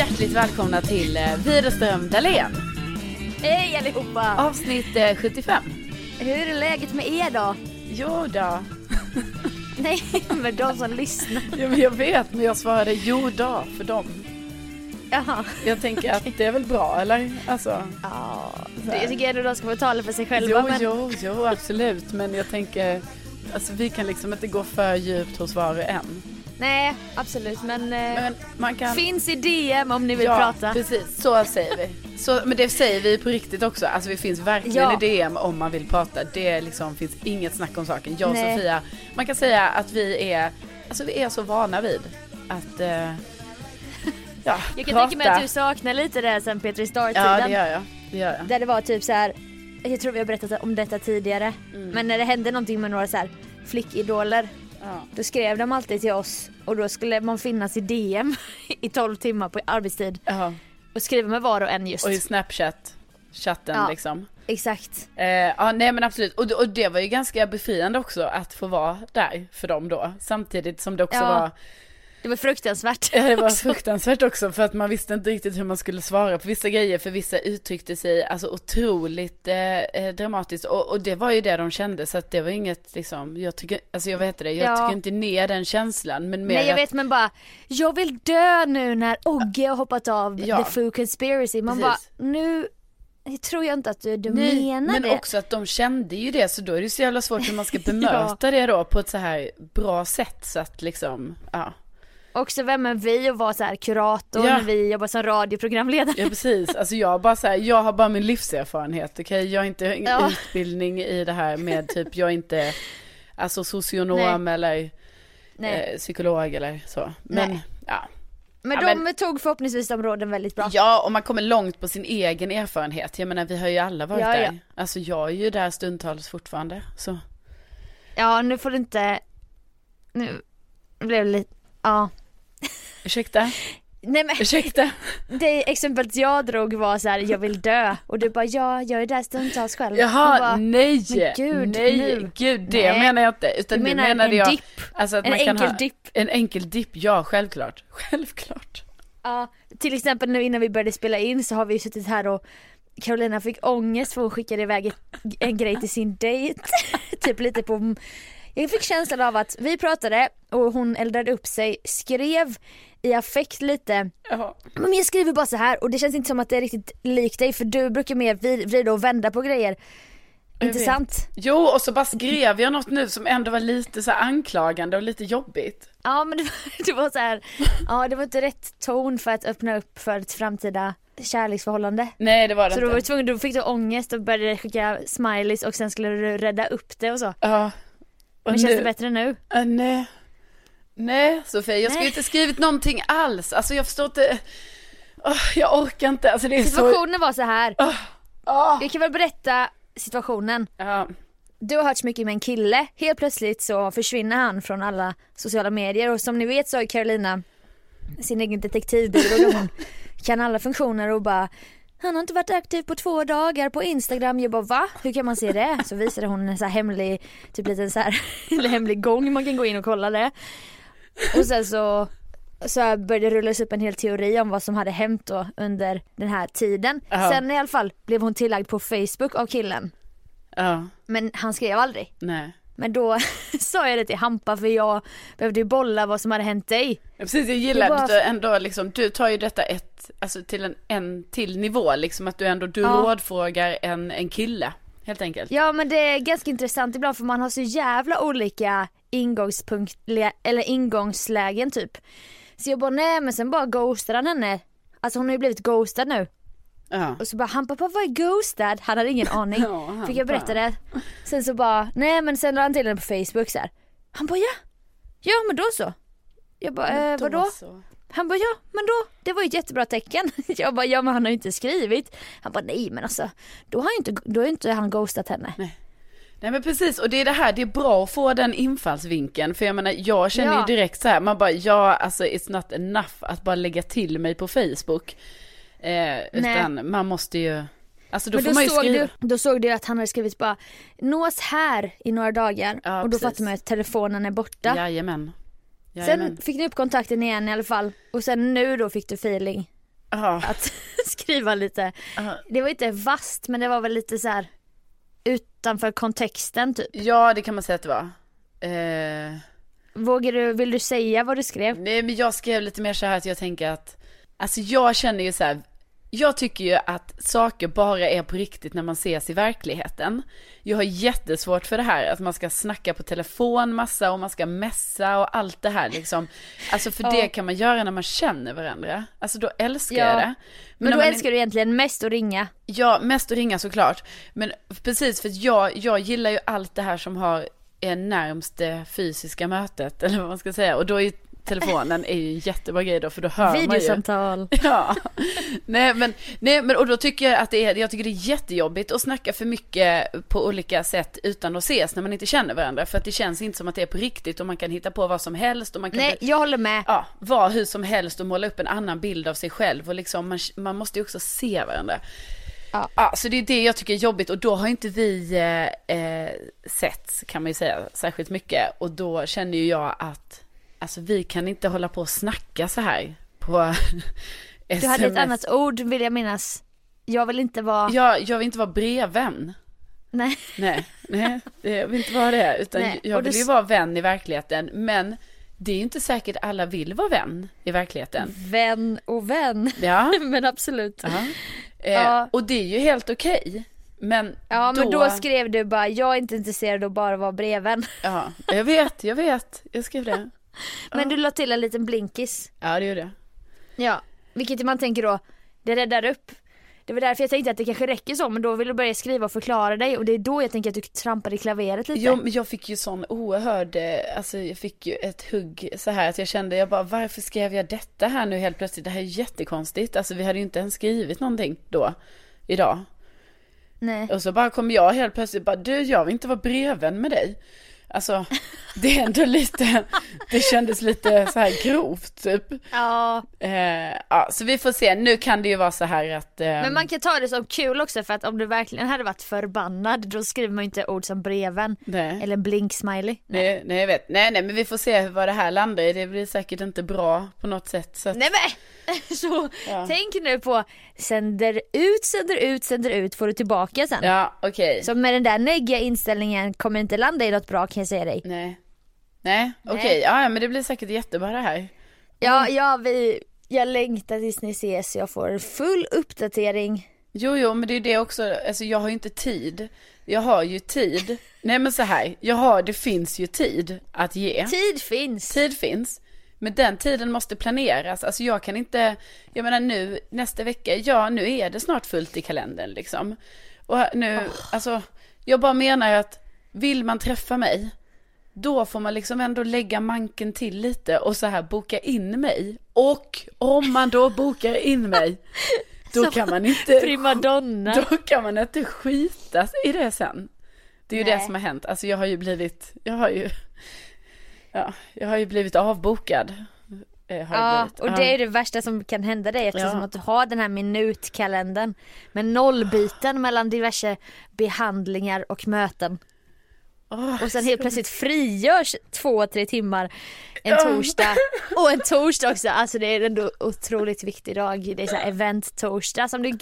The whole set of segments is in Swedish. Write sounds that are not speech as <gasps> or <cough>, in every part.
hjärtligt välkomna till eh, Widerström Dahlén. Hej allihopa! Avsnitt eh, 75. Hur är läget med er då? Jo då. <laughs> Nej, men de som lyssnar. Jo, men jag vet, men jag svarade jo då för dem. Jaha. Jag tänker att det är väl bra, eller? Alltså, Ja, jag tycker ändå de ska få tala för sig själva. jo, men... jo, jo, absolut. Men jag tänker, alltså vi kan liksom inte gå för djupt hos var och en. Nej, absolut. Men, eh, Men man kan... finns i DM om ni vill ja, prata. precis. Så säger vi. Så, men det säger vi på riktigt också. Alltså vi finns verkligen Ja. i DM om man vill prata. Det liksom finns inget snack om saken. Jag och Nej. Sofia, man kan säga att vi är, alltså vi är så vana vid att, eh, <laughs> ja, Jag kan prata. tänka mig att du saknar lite det här sen Petri Star-tiden. Ja, det gör jag. Det gör jag. Där det var typ så här. jag tror vi har berättat om detta tidigare. Mm. Men när det hände någonting med några så här flickidoler. Ja. Då skrev de alltid till oss och då skulle man finnas i DM <laughs> i 12 timmar på arbetstid. Ja. Och skriva med var och en just. Och i Snapchat, chatten Ja. liksom. Exakt. Eh, ja, nej men absolut. Och, och det var ju ganska befriande också att få vara där för dem då. Samtidigt som det också Ja. var Det var fruktansvärt. Ja, det var också. fruktansvärt också för att man visste inte riktigt hur man skulle svara på vissa grejer för vissa uttryckte sig alltså otroligt eh, eh, dramatiskt och, och det var ju det de kände så att det var inget liksom, jag tycker, alltså jag vet det, jag Ja. tycker inte ner den känslan men mer Nej jag att, vet men bara, jag vill dö nu när Ogge har hoppat av Ja. The Foo Conspiracy. Man Precis. bara, nu jag tror jag inte att du, du Nej, menar men det. också att de kände ju det så då är det så jävla svårt hur man ska <laughs> bemöta det då på ett så här bra sätt så att liksom, ja. Också vem är vi och vara så här kurator Ja. när vi jobbar som radioprogramledare. Ja precis, alltså jag bara så här, jag har bara min livserfarenhet, okej? Jag har inte Ja. utbildning i det här med typ, jag är inte alltså socionom eller Nej. eh, psykolog eller så. Men Nej. ja. men ja, de tog förhoppningsvis de råden väldigt bra. Ja, och man kommer långt på sin egen erfarenhet. Jag menar, vi har ju alla varit Ja, ja. där. Alltså jag är ju där stundtals fortfarande. Så. Ja nu får du inte, nu blev det lite, ja. Ursäkta? Nej men Ursäkta? det exemplet jag drog var så här: jag vill dö och du bara ja, jag är där stundtals själv. Jaha, bara, nej! gud, nej, nu. gud, det Nej. menar jag inte. Utan Du menar menade en jag, dipp? alltså En enkel dipp? En enkel dipp, ja självklart. <laughs> Självklart. Ja, till exempel nu innan vi började spela in så har vi suttit här och Carolina fick ångest för hon skickade iväg en grej till sin dejt. <laughs> typ lite på jag fick känslan av att vi pratade och hon eldade upp sig, skrev i affekt lite Jaha. Men jag skriver bara så här och det känns inte som att det är riktigt likt dig för du brukar mer vrida och vända på grejer. Inte sant? Jo, och så bara skrev jag något nu som ändå var lite så anklagande och lite jobbigt. Ja men det var, <laughs> det var så här, ja det var inte rätt ton för att öppna upp för ett framtida kärleksförhållande. Nej, det var det Så då var inte. du tvungen, då fick du ångest och började skicka smileys och sen skulle du rädda upp det och så. Ja. Och Men känns det bättre nu? Äh, nej. Nej, Sofie, jag skulle inte skrivit någonting alls. Alltså jag förstår inte. Åh, jag orkar inte. Alltså det är så. Situationen var så här. Åh. jag kan väl berätta situationen. Ja. Du har hört så mycket med en kille, helt plötsligt så försvinner han från alla sociala medier och som ni vet så har Carolina sin egen detektivbyrå hon <laughs> kan alla funktioner och bara han har inte varit aktiv på två dagar på Instagram. Jag bara va? Hur kan man se det? Så visade hon en så här hemlig, typ liten så här, <laughs> eller hemlig gång man kan gå in och kolla det. Och sen så så började det rullas upp en hel teori om vad som hade hänt då under den här tiden. Ja. Sen i alla fall blev hon tillagd på Facebook av killen. Ja, Men han skrev aldrig. nej. Men då <laughs> sa jag det till Hampa för jag behövde ju bolla vad som hade hänt dig. Ja, Precis, jag gillar Det var- att du ändå liksom, du tar ju detta ett, alltså till en, en till nivå liksom, att du ändå, du Ja. rådfrågar en, en kille, helt enkelt. Ja men det är ganska intressant ibland för man har så jävla olika ingångspunkt, eller ingångslägen typ. Så jag bara nej men sen bara ghostade han henne. Alltså hon har ju blivit ghostad nu. Ja. Och så bara han bara vad är ghostad? Han hade ingen <laughs> aning. Ja, Fick jag berätta det. Sen så bara nej men sen la han till henne på Facebook så här. Han bara ja. Ja men då så. Jag bara eh, Då vadå? så. Han bara ja men då, det var ju ett jättebra tecken. <laughs> Jag bara ja men han har ju inte skrivit. Han bara nej men alltså då har inte, då har inte han ghostat henne. Nej men precis, och det är det här, det är bra att få den infallsvinkeln. För jag menar, jag känner Ja. ju direkt så här, man bara, ja alltså it's not enough att bara lägga till mig på Facebook. Eh, utan man måste ju, alltså då Men får då man ju såg, skriva. du, då såg du att han hade skrivit bara nås här i några dagar Ja, och då precis. fattar man att telefonen är borta. Jajamän. Jajamän. Sen fick ni upp kontakten igen i alla fall och sen nu då fick du feeling Ja. att <laughs> skriva lite. Ja. Det var inte vast men det var väl lite så här utanför kontexten typ. ja, det kan man säga att det var. Eh, Vågar du, vill du säga vad du skrev? nej men jag skrev lite mer så här att jag tänker att, alltså jag känner ju så här, jag tycker ju att saker bara är på riktigt när man ses i verkligheten. Jag har jättesvårt för det här att man ska snacka på telefon massa och man ska messa och allt det här liksom. Alltså för Ja. det kan man göra när man känner varandra. Alltså då älskar Ja. jag det. Men, när då man- älskar du egentligen mest att ringa. Ja, mest att ringa såklart. Men precis, för jag, jag gillar ju allt det här som har är närmst det fysiska mötet, <laughs> eller vad man ska säga. Och då är telefonen är ju en jättebra grej då, för då hör man ju. Videosamtal. <laughs> Ja, nej men, nej men och då tycker jag att det är, jag tycker det är jättejobbigt att snacka för mycket på olika sätt utan att ses när man inte känner varandra. För att det känns inte som att det är på riktigt och man kan hitta på vad som helst och man kan Nej jag håller med. ja, vara hur som helst och måla upp en annan bild av sig själv och liksom man, man måste ju också se varandra. Ja. så det är det jag tycker är jobbigt och då har inte vi eh, eh, sett kan man ju säga särskilt mycket och då känner ju jag att alltså vi kan inte hålla på och snacka så här på <laughs> Du hade ett SMS. annat ord vill jag minnas. Jag vill inte vara, Jag, jag vill inte vara brevvän. nej. Nej, nej, jag vill inte vara det. Utan Nej, jag vill du ju vara vän i verkligheten. Men det är ju inte säkert alla vill vara vän i verkligheten. Vän och vän. Ja, <laughs> men absolut. ja. Eh, Ja. Och det är ju helt okej. Men, Ja men då, då skrev du bara, jag är inte intresserad av att bara vara breven. Ja, jag vet, jag vet. Jag skrev det. Men du la till en liten blinkis. Ja, det gjorde jag. Ja. Vilket man tänker då, det räddar upp. Det var därför jag tänkte att det kanske räcker så men då vill du börja skriva och förklara dig och det är då jag tänker att du trampar i klaveret lite. Jo, men jag fick ju sån oerhörd, eh, alltså jag fick ju ett hugg så här att jag kände, jag bara varför skrev jag detta här nu helt plötsligt? Det här är jättekonstigt. Alltså vi hade ju inte ens skrivit någonting då, idag. Nej. Och så bara kom jag helt plötsligt bara, du jag vill inte vara brevvän med dig. Alltså, det är ändå lite, det kändes lite så här grovt typ. Ja, Eh, ja, så vi får se, nu kan det ju vara så här att... Eh, men man kan ta det som kul också för att om du verkligen hade varit förbannad då skriver man ju inte ord som breven. nej, Eller blink-smiley. nej, nej, jag vet. Nej, nej, men vi får se vad det här landar i. Det blir säkert inte bra på något sätt. Så att, Nej men! <laughs> Så Ja. tänk nu på sänder ut, sänder ut, sänder ut får du tillbaka sen. Ja, okej. Så med den där negga inställningen kommer inte landa i något bra kan jag säga dig. Nej. Nej, okej. Ja, ja, men det blir säkert jättebra det här. Ja, ja vi, jag längtar tills ni ses så jag får full uppdatering. Jo, jo, men det är det också. Alltså jag har ju inte tid. Jag har ju tid. <laughs> Nej, men så här. Jag har, det finns ju tid att ge. Tid finns. Tid finns. Men den tiden måste planeras. Alltså jag kan inte, jag menar nu nästa vecka, ja nu är det snart fullt i kalendern liksom. Och nu, alltså jag bara menar att vill man träffa mig, då får man liksom ändå lägga manken till lite och så här boka in mig. Och om man då bokar in mig, <laughs> då kan man inte, Primadonna. då kan man inte skita i det sen. Det är ju Nej. det som har hänt. Alltså jag har ju blivit, jag har ju, ja, jag har ju blivit avbokad. Eh, Ja, blivit. och det är det värsta som kan hända dig eftersom Ja. att du har den här minutkalendern med nollbyten mellan diverse behandlingar och möten. Åh, Och sen helt plötsligt frigörs två, tre timmar en torsdag <laughs> och en torsdag också. Alltså det är ändå otroligt viktig dag. Det är så här event-torsdag som det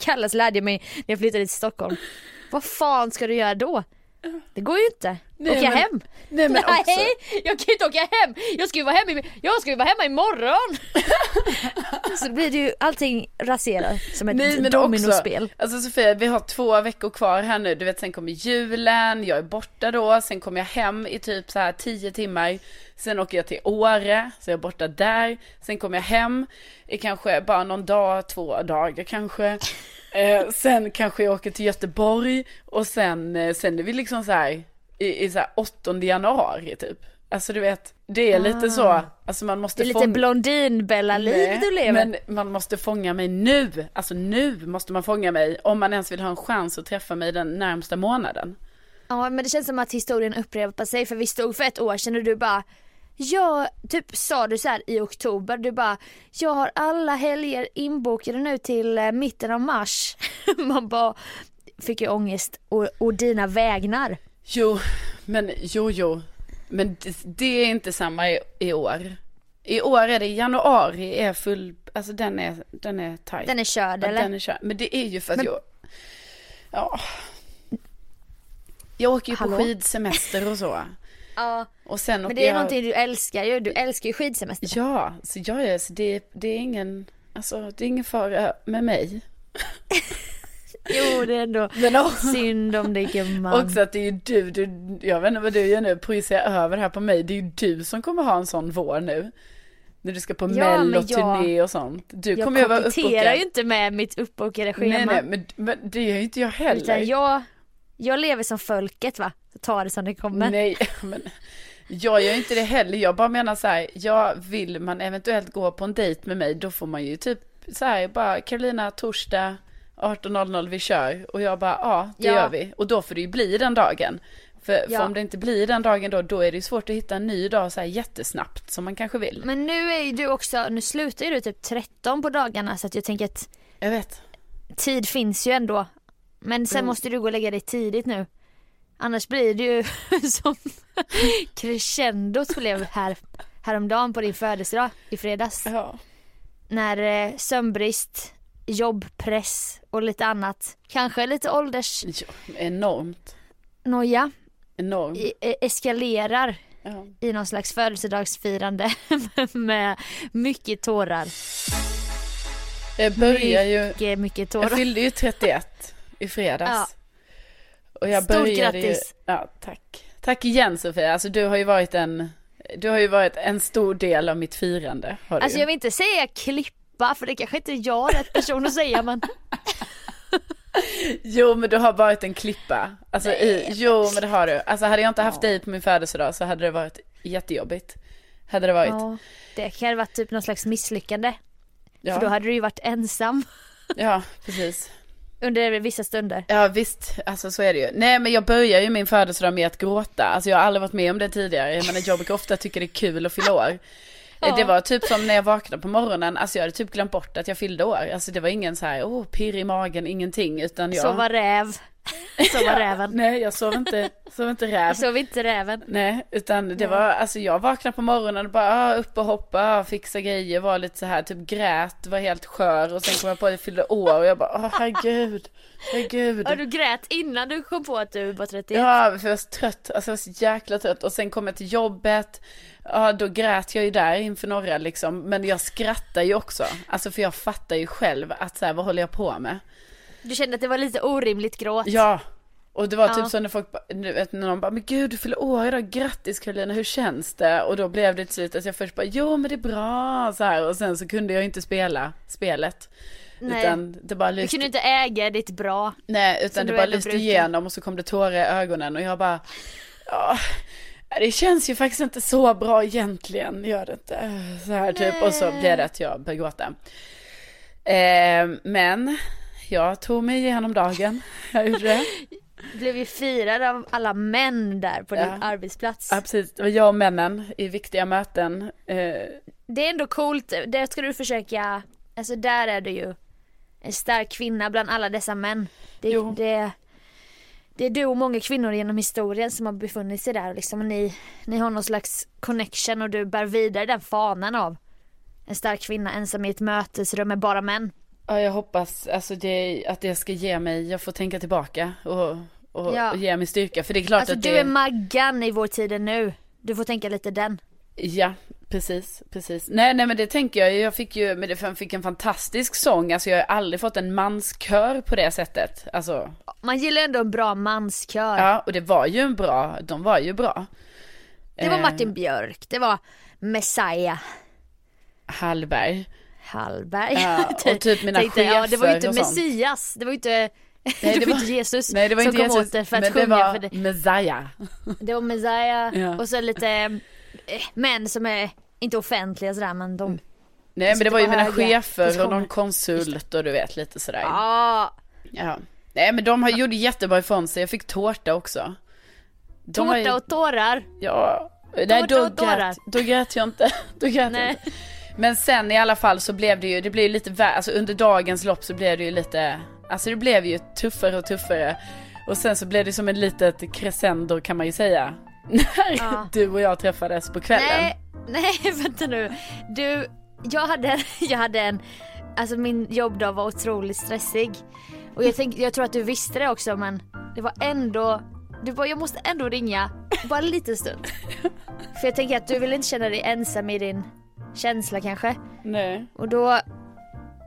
kallas lärde jag mig när jag flyttade till Stockholm. Vad fan ska du göra då? Det går ju inte. Nej, åka men- hem. Nej men också. Nej, <laughs> jag kan ju inte åka hem. Jag ska ju vara hemma, jag ska ju vara hemma imorgon. <laughs> så då blir det ju allting raserat som ett Nej men dominospel. också, alltså Sofia vi har två veckor kvar här nu, du vet sen kommer julen, jag är borta då, sen kommer jag hem i typ så här tio timmar, sen åker jag till Åre, så jag är borta där, sen kommer jag hem i kanske bara någon dag, två dagar kanske, eh, sen kanske jag åker till Göteborg och sen, eh, sen är vi liksom så här i, i så här 8 januari typ. Alltså du vet, det är lite så, alltså man måste Ah. Det är lite blondin-Bella-liv du lever. Men man måste fånga mig nu. Alltså nu måste man fånga mig om man ens vill ha en chans att träffa mig den närmsta månaden. Ja men det känns som att historien upprepar sig för vi stod för ett år sedan och du bara jag, typ sa du så här i oktober, du bara jag har alla helger inbokade nu till eh, mitten av mars. <laughs> Man bara fick ju ångest och, och dina vägnar. Jo, men jo, jo. Men det, det är inte samma i, i år. I år är det januari är full, alltså den är, den är tajt. Den är körd Ja, eller? Den är körd. Men det är ju för att Men- jag, ja. Jag åker ju Hallå? på skidsemester och så. Ja Och sen men det är jag... någonting du älskar ju, du älskar ju skidsemester. Ja, så jag är, så det, det är ingen, alltså det är ingen fara med mig. <laughs> Jo det är ändå Men också, synd om dig gumman. också att det är ju du, du, jag vet inte vad du gör nu, projicerar över här på mig. Det är ju du som kommer ha en sån vår nu. När du ska på Ja, melloturné och sånt. Du jag kommer ju vara uppbokad. ju inte med mitt uppbokade schema. Nej, nej, men, men det gör ju inte jag heller. Utan jag, jag lever som folket va. Ta det som det kommer. Nej, <laughs> men jag gör inte det heller. Jag bara menar så här, jag vill man eventuellt gå på en dejt med mig, då får man ju typ så här, bara Carolina, torsdag 18.00 vi kör. Och jag bara, ja det Ja. gör vi. Och då får det ju bli den dagen. För, Ja. för om det inte blir den dagen då, då är det ju svårt att hitta en ny dag så här jättesnabbt som man kanske vill. Men nu är ju du också, nu slutar ju du typ 13 på dagarna så att jag tänker att Jag vet. tid finns ju ändå. Men sen Mm. måste du gå och lägga dig tidigt nu. Annars blir det ju <laughs> som crescendot blev här häromdagen på din födelsedag i fredags. Ja. När eh, sömnbrist, jobbpress och lite annat, kanske lite åldersnoja, ja enormt. Enormt. i- eh, eskalerar Ja. i någon slags födelsedagsfirande <laughs> med mycket tårar. Jag börjar ju, Mycket, mycket jag tårar. fyllde ju 31 i fredags. Ja. Och jag Stort började grattis. Ju, ja, tack. Tack igen Sofia. Alltså du har ju varit en, du har ju varit en stor del av mitt firande. Alltså ju. jag vill inte säga klippa för det kanske inte är jag rätt person att säga men <laughs> Jo men du har varit en klippa. Alltså i, jo men det har du. Alltså hade jag inte haft dig på min födelsedag så hade det varit jättejobbigt. Hade det varit. ja, det kan ha varit typ någon slags misslyckande. Ja, För då hade du ju varit ensam ja precis. Under vissa stunder. Ja visst, alltså så är det ju. Nej men jag börjar ju min födelsedag med att gråta. Alltså jag har aldrig varit med om det tidigare. Jag menar jag brukar ofta tycka det är kul att fylla år. <laughs> Ja. Det var typ som när jag vaknade på morgonen, alltså jag hade typ glömt bort att jag fyllde år. Alltså det var ingen så här, oh pirr i magen, ingenting. Utan jag... Så var räv. <laughs> Så var räven. Nej jag sov inte, sov inte räv. Så var inte räven. Nej, utan det var, alltså jag vaknade på morgonen och bara ah, upp och hoppa, ah, fixa grejer, var lite så här, typ grät, var helt skör och sen kom jag på att jag fyllde år och jag bara, åh herregud, herregud. Ja du grät innan du kom på att du var 31. Ja, för jag var så trött, alltså jag var så jäkla trött och sen kom jag till jobbet, ja då grät jag ju där inför några liksom, men jag skrattar ju också, alltså för jag fattar ju själv att så här, vad håller jag på med? Du kände att det var lite orimligt gråt. Ja, och det var typ Ja. så när folk, ba- du vet, när någon bara, men gud du fyller år idag, grattis Karolina, hur känns det? Och då blev det till slut att jag först bara, jo men det är bra, så här, och sen så kunde jag inte spela spelet. Nej. Utan det bara Du lyste, kunde inte äga ditt bra. nej utan det du bara lyste brukar. igenom och så kom det tårar i ögonen och jag bara, ja, det känns ju faktiskt inte så bra egentligen, gör det inte. Så här typ, och så blev det att jag började gråta. Eh, men jag tog mig igenom dagen, jag gjorde det. <laughs> Blev ju firad av alla män där på Ja. din arbetsplats. Ja, precis. Det var jag och männen i viktiga möten. Eh, det är ändå coolt, det ska du försöka, alltså där är du ju en stark kvinna bland alla dessa män. Det, Jo. det, det är du och många kvinnor genom historien som har befunnit sig där liksom. Och ni, ni har någon slags connection och du bär vidare den fanan av en stark kvinna ensam i ett mötesrum med bara män. Ja, jag hoppas alltså det, att det ska ge mig, jag får tänka tillbaka och, och, Ja. och ge mig styrka. För det är klart Alltså att du det är Maggan i vår tid nu. Du får tänka lite den. Ja, precis, precis. Nej, nej men det tänker jag, jag fick ju, men det fick en fantastisk sång, alltså jag har aldrig fått en manskör på det sättet. Alltså, Man gillar ändå en bra manskör. ja, och det var ju en bra, de var ju bra. Det var Eh, Martin Björk, det var Messiah Hallberg. Hallberg. Ja, <laughs> och typ mina Tänkte, ja, det var ju inte chefer. Messias, det var ju inte, <laughs> Nej, det var inte Jesus nej, det var som inte kom Jesus, åt det för att men sjunga det var för det. Messiah. <laughs> Det var Messiah Ja. och så lite eh, män som är inte offentliga sådär men de Nej men det var ju mina höga chefer och någon konsult och du vet lite sådär. Ja, Ja. Nej men de har gjort jättebra ifrån sig, jag fick tårta också. De var ju- tårta och tårar. Ja, nej Tårta då och tårar. grät, då grät jag inte. Då grät jag Nej. inte. Men sen i alla fall så blev det ju, det blev ju lite värre, alltså under dagens lopp så blev det ju lite, alltså det blev ju tuffare och tuffare. Och sen så blev det som en litet crescendo kan man ju säga. <laughs> När Ja. du och jag träffades på kvällen. Nej, nej <laughs> vänta nu. Du, jag hade, <laughs> jag hade en, alltså min jobbdag var otroligt stressig. Och jag, tänk, jag tror att du visste det också men det var ändå, du bara jag måste ändå ringa, bara en liten stund. För jag tänker att du vill inte känna dig ensam i din känsla kanske. Nej. Och då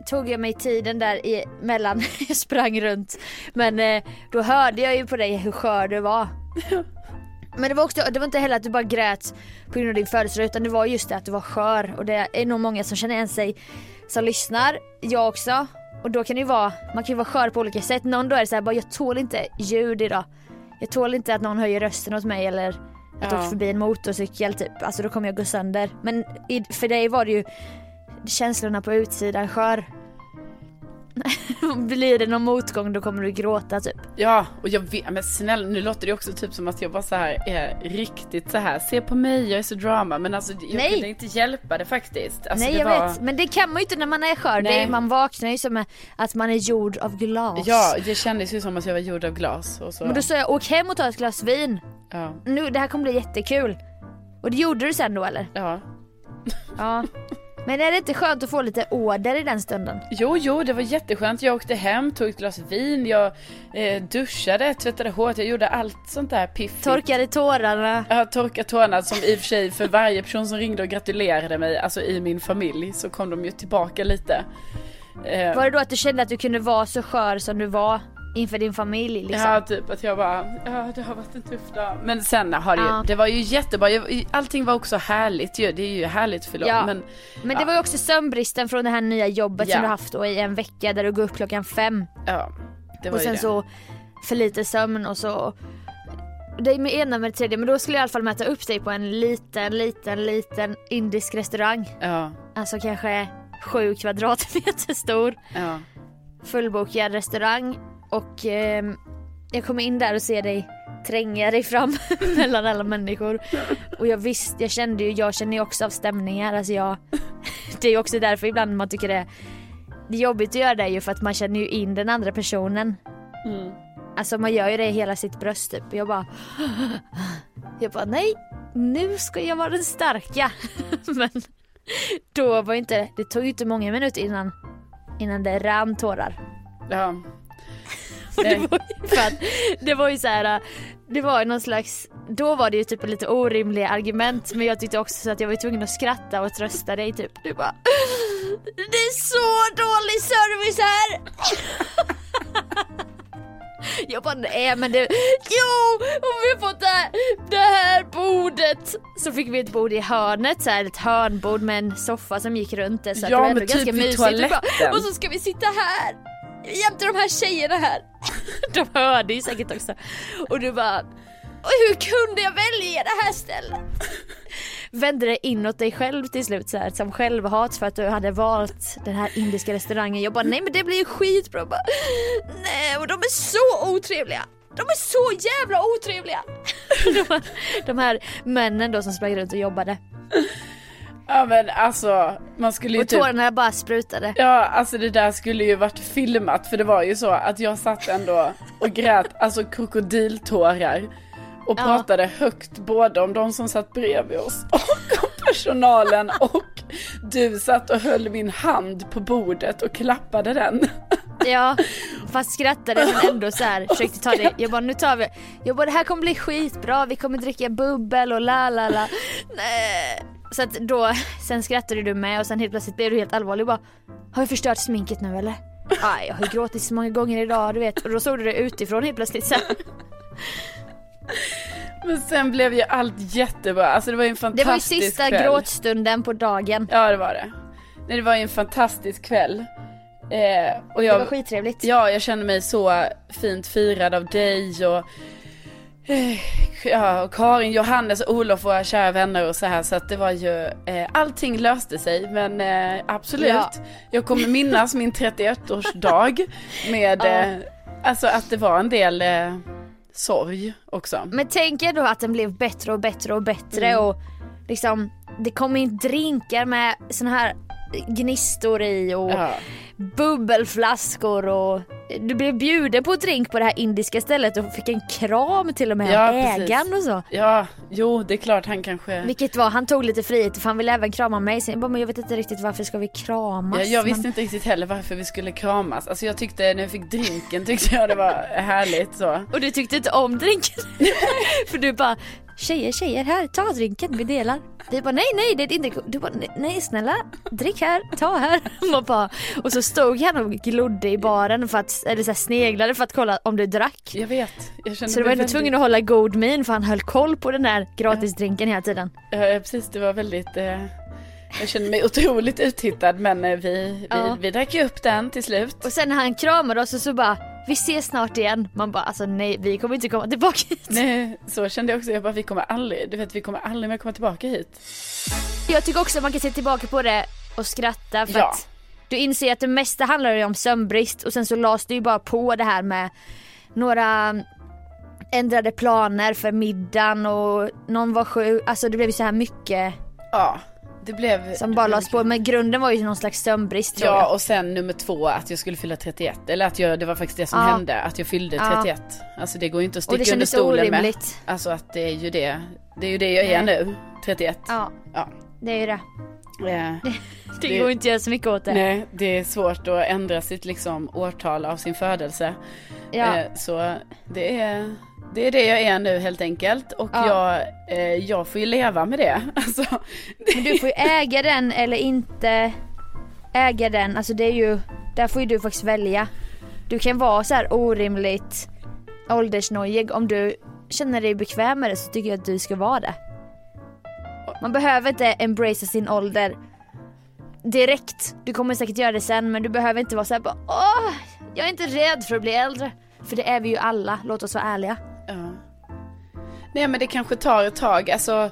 tog jag mig tiden där i, mellan, <laughs> jag sprang runt. Men eh, då hörde jag ju på dig hur skör du var. <laughs> Men det var också, det var inte heller att du bara grät på grund av din födelsedag utan det var just det att du var skör och det är nog många som känner igen sig som lyssnar, jag också. Och då kan det ju vara, man kan ju vara skör på olika sätt. Någon då är det så här, bara jag tål inte ljud idag. Jag tål inte att någon höjer rösten åt mig eller att Ja. åka förbi en motorcykel typ. Alltså då kommer jag gå sönder. Men i, för dig var det ju känslorna på utsidan skör. <laughs> Blir det någon motgång då kommer du gråta typ. Ja, och jag vet, men snälla nu låter det också typ som att jag bara så här är riktigt så här. se på mig, jag är så drama. Men alltså jag Nej. kunde inte hjälpa det faktiskt. Alltså, Nej det jag var... vet, men det kan man ju inte när man är skör. Nej. är, man vaknar ju som att man är gjord av glas. Ja, det kändes ju som att jag var gjord av glas. Och så... Men då sa jag åk hem och ta ett glas vin. Ja, Nu, det här kommer bli jättekul. Och det gjorde du sen då eller? ja. Ja. <laughs> Men är det inte skönt att få lite order i den stunden? Jo, jo, det var jätteskönt. Jag åkte hem, tog ett glas vin, jag eh, duschade, tvättade håret, jag gjorde allt sånt där piffigt. Torkade tårarna. Jag har torkat tårna som i och för sig för varje person som ringde och gratulerade mig, alltså i min familj, så kom de ju tillbaka lite. Eh, Var det då att du kände att du kunde vara så skör som du var inför din familj liksom? Ja, typ att jag bara, ja det har varit en tuff dag. Men sen har det ju, Ja. det var ju jättebra, allting var också härligt ju, det är ju härligt förlåt. Ja. Men Men det var ju också sömnbristen från det här nya jobbet som du haft då i en vecka där du går upp klockan fem. ja, det var och ju sen det. så för lite sömn och så det är med ena med det tredje men då skulle jag i alla fall mäta upp dig på en liten, liten, liten indisk restaurang. Ja, Alltså kanske sju kvadratmeter stor. ja. Fullbokad restaurang och ehm, jag kommer in där och ser dig tränga dig fram <laughs> mellan alla människor. Och jag visste, jag kände ju, jag känner ju också av stämningar. Alltså jag, <laughs> det är ju också därför ibland man tycker det, det är jobbigt att göra det ju för att man känner ju in den andra personen. Mm. Alltså man gör ju det i hela sitt bröst typ. Jag bara, <gasps> jag bara nej, nu ska jag vara den starka. <laughs> Men då var inte, det tog ju inte många minuter innan, innan det rann tårar. ja. <laughs> Det var ju för att det var ju så här, det var någon slags, då var det ju typ lite orimliga argument men jag tyckte också så att jag var tvungen att skratta och trösta dig typ. Du bara Det är så dålig service här! <laughs> Jag bara nej men det, jo om vi har fått det här, det här bordet Så fick vi ett bord i hörnet så här, ett hörnbord med en soffa som gick runt det så Ja, det var men typ ganska mysigt. Och, bara, toaletten. och så ska vi sitta här jämte de här tjejerna här. <laughs> De hörde ju säkert också. Och du bara, "Och hur kunde jag välja det här stället? <laughs> Vände det inåt dig själv till slut så här, som självhat för att du hade valt den här indiska restaurangen. Jag bara, nej men det blir ju skitbra. Jag Bara, nej och de är så otrevliga. De är så jävla otrevliga. <laughs> De här, de här männen då som sprang runt och jobbade. Ja men alltså, man skulle ju Och typ tårarna bara sprutade. Ja, alltså det där skulle ju varit filmat för det var ju så att jag satt ändå och grät, alltså krokodiltårar. Och Ja. pratade högt både om de som satt bredvid oss <laughs> och om personalen och du satt och höll min hand på bordet och klappade den. Ja, fast skrattade men <laughs> ändå så här försökte ta det. Jag bara nu tar vi, jag bara det här kommer bli skitbra, vi kommer dricka bubbel och la la la. <laughs> Nej. Så att då, <laughs> sen skrattade du med och sen helt plötsligt blev du helt allvarlig och bara Har jag förstört sminket nu eller? <laughs> Nej jag har ju gråtit så många gånger idag du vet och då såg du det utifrån helt plötsligt här. <laughs> Men sen blev ju allt jättebra, alltså det var ju en Det fantastisk var ju sista kväll. gråtstunden på dagen. Ja det var det. Nej, det var ju en fantastisk kväll. Eh, och jag, Det var skittrevligt. Ja, jag känner mig så fint firad av dig och, ja, och Karin, Johannes, Olof, våra kära vänner och så här. Så att det var ju, eh, allting löste sig. Men eh, absolut, Ja. jag kommer minnas min 31-årsdag med, Ja. eh, alltså att det var en del eh, sorg också. Men tänk er då att den blev bättre och bättre och bättre Mm. och liksom det kom in drinkar med såna här gnistor i och Ja. bubbelflaskor och du blev bjuden på drink på det här indiska stället och fick en kram till och med Ja, av ägaren och så. ja, jo det är klart han kanske... Vilket var, han tog lite frihet för han ville även krama mig. Så jag bara, men jag vet inte riktigt varför ska vi kramas? Ja, jag visste Men- inte riktigt heller varför vi skulle kramas. Alltså jag tyckte när jag fick drinken tyckte jag det var härligt så. Och du tyckte inte om drinken? <laughs> för du bara, tjejer tjejer här, ta drinken, vi delar. Vi bara nej nej det är inte Du bara "Nej, snälla drick här, ta här. <laughs> Man bara, och så stod han och glodde i baren för att, eller så här, sneglade för att kolla om du drack. Jag vet. Jag Så du var ändå väldigt... tvungen att hålla god min för han höll koll på den där gratisdrinken hela tiden. Ja, precis. Det var väldigt... Eh... Jag kände mig otroligt uthittad men eh, vi, Ja. vi, vi drack ju upp den till slut. Och sen när han kramade oss och så bara, vi ses snart igen. Man bara alltså nej vi kommer inte komma tillbaka hit. Nej, så kände jag också. Jag bara, vi kommer aldrig, du vet vi kommer aldrig mer komma tillbaka hit. Jag tycker också att man kan se tillbaka på det och skratta för Ja. att du inser att det mesta handlar ju om sömnbrist och sen så lades det ju bara på det här med några ändrade planer för middagen och någon var sjuk, alltså det blev ju så här mycket Ja, det blev... som bara lades på men grunden var ju någon slags sömnbrist tror Ja, jag. och sen nummer två att jag skulle fylla 31. Eller att jag, det var faktiskt det som Ja. hände, att jag fyllde Ja. 31. Alltså det går ju inte att det sticka under stolen med. orimligt. Alltså att det är ju det, det är ju det jag är Nej. nu, 31. Ja, Ja. det är ju det. Eh, <laughs> Det, Det- går inte att göra så mycket åt det. Nej, det är svårt att ändra sitt liksom årtal av sin födelse. Ja. Eh, så det är, det är det jag är nu helt enkelt. Och Ja. jag, eh, jag får ju leva med det. <laughs> Alltså, Men du får ju äga den eller inte äga den. Alltså det är ju, där får ju du faktiskt välja. Du kan vara så här orimligt åldersnojig om du känner dig bekväm med det så tycker jag att du ska vara det. Man behöver inte embracea sin ålder direkt. Du kommer säkert göra det sen men du behöver inte vara så här bara åh, jag är inte rädd för att bli äldre. För det är vi ju alla, låt oss vara ärliga. Ja. Nej men det kanske tar ett tag. Alltså,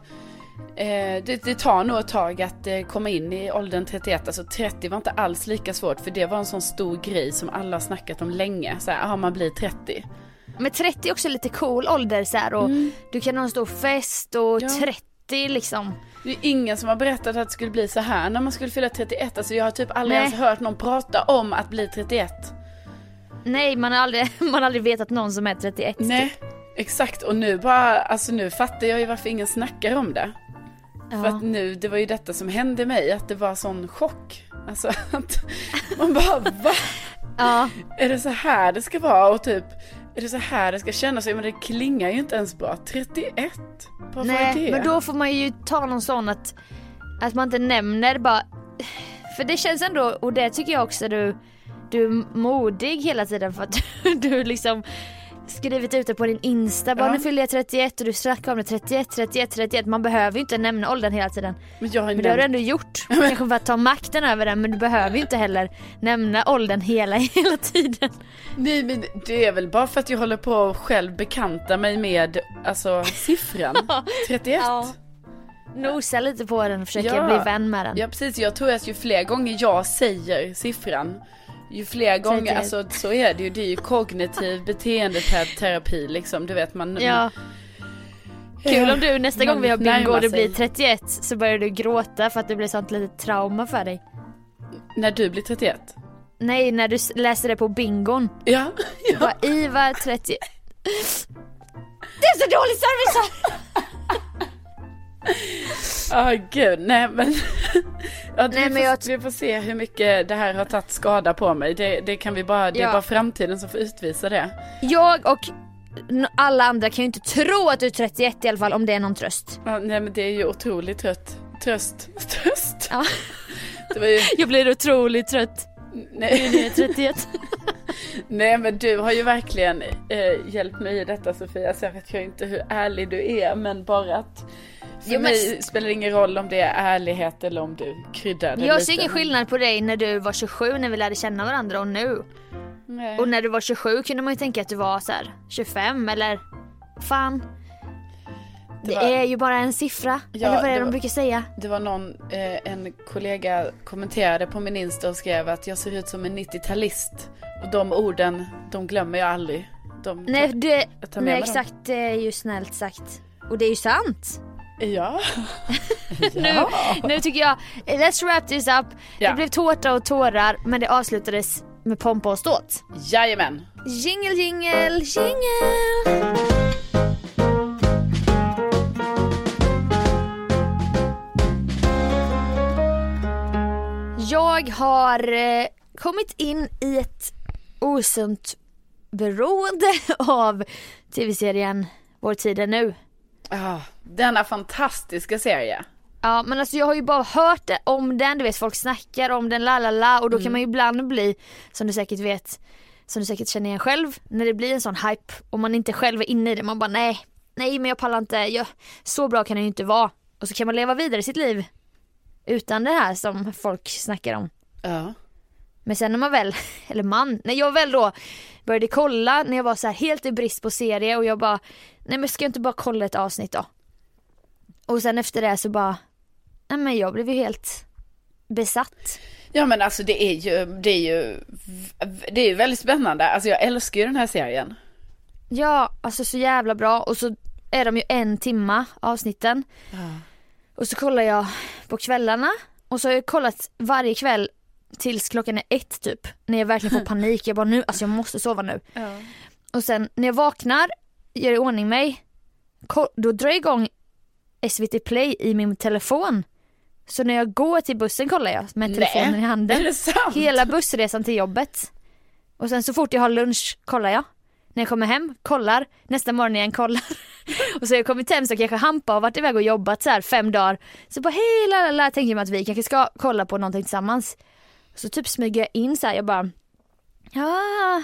eh, det, det tar nog ett tag att eh, komma in i åldern 31. Alltså 30 var inte alls lika svårt för det var en sån stor grej som alla har snackat om länge. Så här, aha, man blir 30. Men 30 är också lite cool ålder så här, och du kan ha en stor fest och Ja. 30 liksom. Det är ingen som har berättat att det skulle bli så här när man skulle fylla 31. Alltså jag har typ aldrig Nej. ens hört någon prata om att bli 31. Nej man har aldrig, <laughs> man har aldrig vetat någon som är 31. Nej, exakt. Och nu bara, alltså nu fattar jag ju varför ingen snackar om det. För Ja. att nu, det var ju detta som hände mig, att det var sån chock. Alltså <laughs> att man bara, va? ja. Är det så här det ska vara? Och typ, är det så här det ska kännas? Men det klingar ju inte ens bra. 31? Vad var det? Nej men då får man ju ta någon sån att, att man inte nämner bara. För det känns ändå, och det tycker jag också du, du är modig hela tiden för att <laughs> du liksom skrivit ut det på din Insta, bara Ja. nu fyller jag 31 och du snackar om det 31, 31, 31. Man behöver ju inte nämna åldern hela tiden. Men jag har Men det har du ändå gjort. <laughs> Kanske för att ta makten över den men du behöver ju inte heller nämna åldern hela, <laughs> hela tiden. Nej men det är väl bara för att jag håller på att själv bekanta mig med, alltså siffran. 31. <laughs> Ja. Nosa lite på den och försöka Ja. bli vän med den. Ja precis, jag tror att ju fler gånger jag säger siffran, ju fler gånger, 31. alltså så är det ju, det är ju kognitiv <laughs> beteendeterapi liksom, du vet man, Ja. Kul om du nästa gång vi har bingo och det blir 31 så börjar du gråta för att det blir sånt litet trauma för dig. När du blir 31. Nej, när du läser det på bingon. Ja. <laughs> ja. Bara Ivar 30. <laughs> Det är så dålig service här! Ja gud, nej men. <laughs> ja, Nej, vi, men får, jag- vi får se hur mycket det här har tagit skada på mig. Det, det kan vi bara, det är Ja. bara framtiden som får utvisa det. Jag och alla andra kan ju inte tro att du är 31 i alla fall om det är någon tröst. Ja, nej men det är ju otroligt trött. Tröst. <laughs> Tröst. Ja. Ju, Jag blir otroligt trött. Nej, Nu är 31. <laughs> nej men du har ju verkligen eh, hjälpt mig i detta Sofia. Så jag vet ju inte hur ärlig du är men bara att för Jo, men- mig spelar det ingen roll om det är ärlighet eller om du kryddar det Jag ser ingen skillnad på dig när du var 27 när vi lärde känna varandra och nu. Nej. Och när du var 27 kunde man ju tänka att du var så här 25 eller fan. Det, Det var- är ju bara en siffra. Ja, eller vad är det det de brukar säga? Det var någon, eh, en kollega kommenterade på min Insta och skrev att jag ser ut som en 90-talist. Och de orden, de glömmer jag aldrig. De, Nej, det, jag tar med nej exakt det är ju snällt sagt. Och det är ju sant. Ja. <laughs> Nu, nu tycker jag, let's wrap this up. Ja. Det blev tårta och tårar men det avslutades med pompa och ståt. Jajamän. Jingle jingle jingle! Jag har eh, kommit in i ett osunt beroende <laughs> av tv-serien Vår tid är nu. Ah, denna fantastiska serie. Ja men alltså jag har ju bara hört om den, du vet folk snackar om den la la la och då kan man ju ibland bli, som du säkert vet, som du säkert känner igen själv, när det blir en sån hype och man inte själv är inne i det, man bara nej, nej men jag pallar inte, jag, så bra kan det ju inte vara. Och så kan man leva vidare sitt liv utan det här som folk snackar om. Ja. Men sen när man väl, <laughs> eller man, när jag väl då började kolla när jag var så här helt i brist på serie och jag bara, nej men ska jag inte bara kolla ett avsnitt då? Och sen efter det så bara, nej men jag blev ju helt besatt. Ja men alltså det är ju, det är ju, det är ju väldigt spännande. Alltså jag älskar ju den här serien. Ja, alltså så jävla bra och så är de ju en timma avsnitten. Och så kollar jag på kvällarna och så har jag kollat varje kväll tills klockan är ett typ. När jag verkligen får <laughs> panik, jag bara nu, alltså jag måste sova nu. Och sen när jag vaknar, gör i ordning mig, då drar jag igång SVT play i min telefon. Så när jag går till bussen kollar jag med telefonen i handen. Hela bussresan till jobbet. Och sen så fort jag har lunch kollar jag. När jag kommer hem, kollar. Nästa morgon igen, kollar. <laughs> <laughs> Och så har jag kommit hem så kanske Hampa har varit iväg och jobbat så här fem dagar. Så bara hej la la tänker jag mig att vi kanske ska kolla på någonting tillsammans. Så typ smyger jag in så här, jag bara Ja,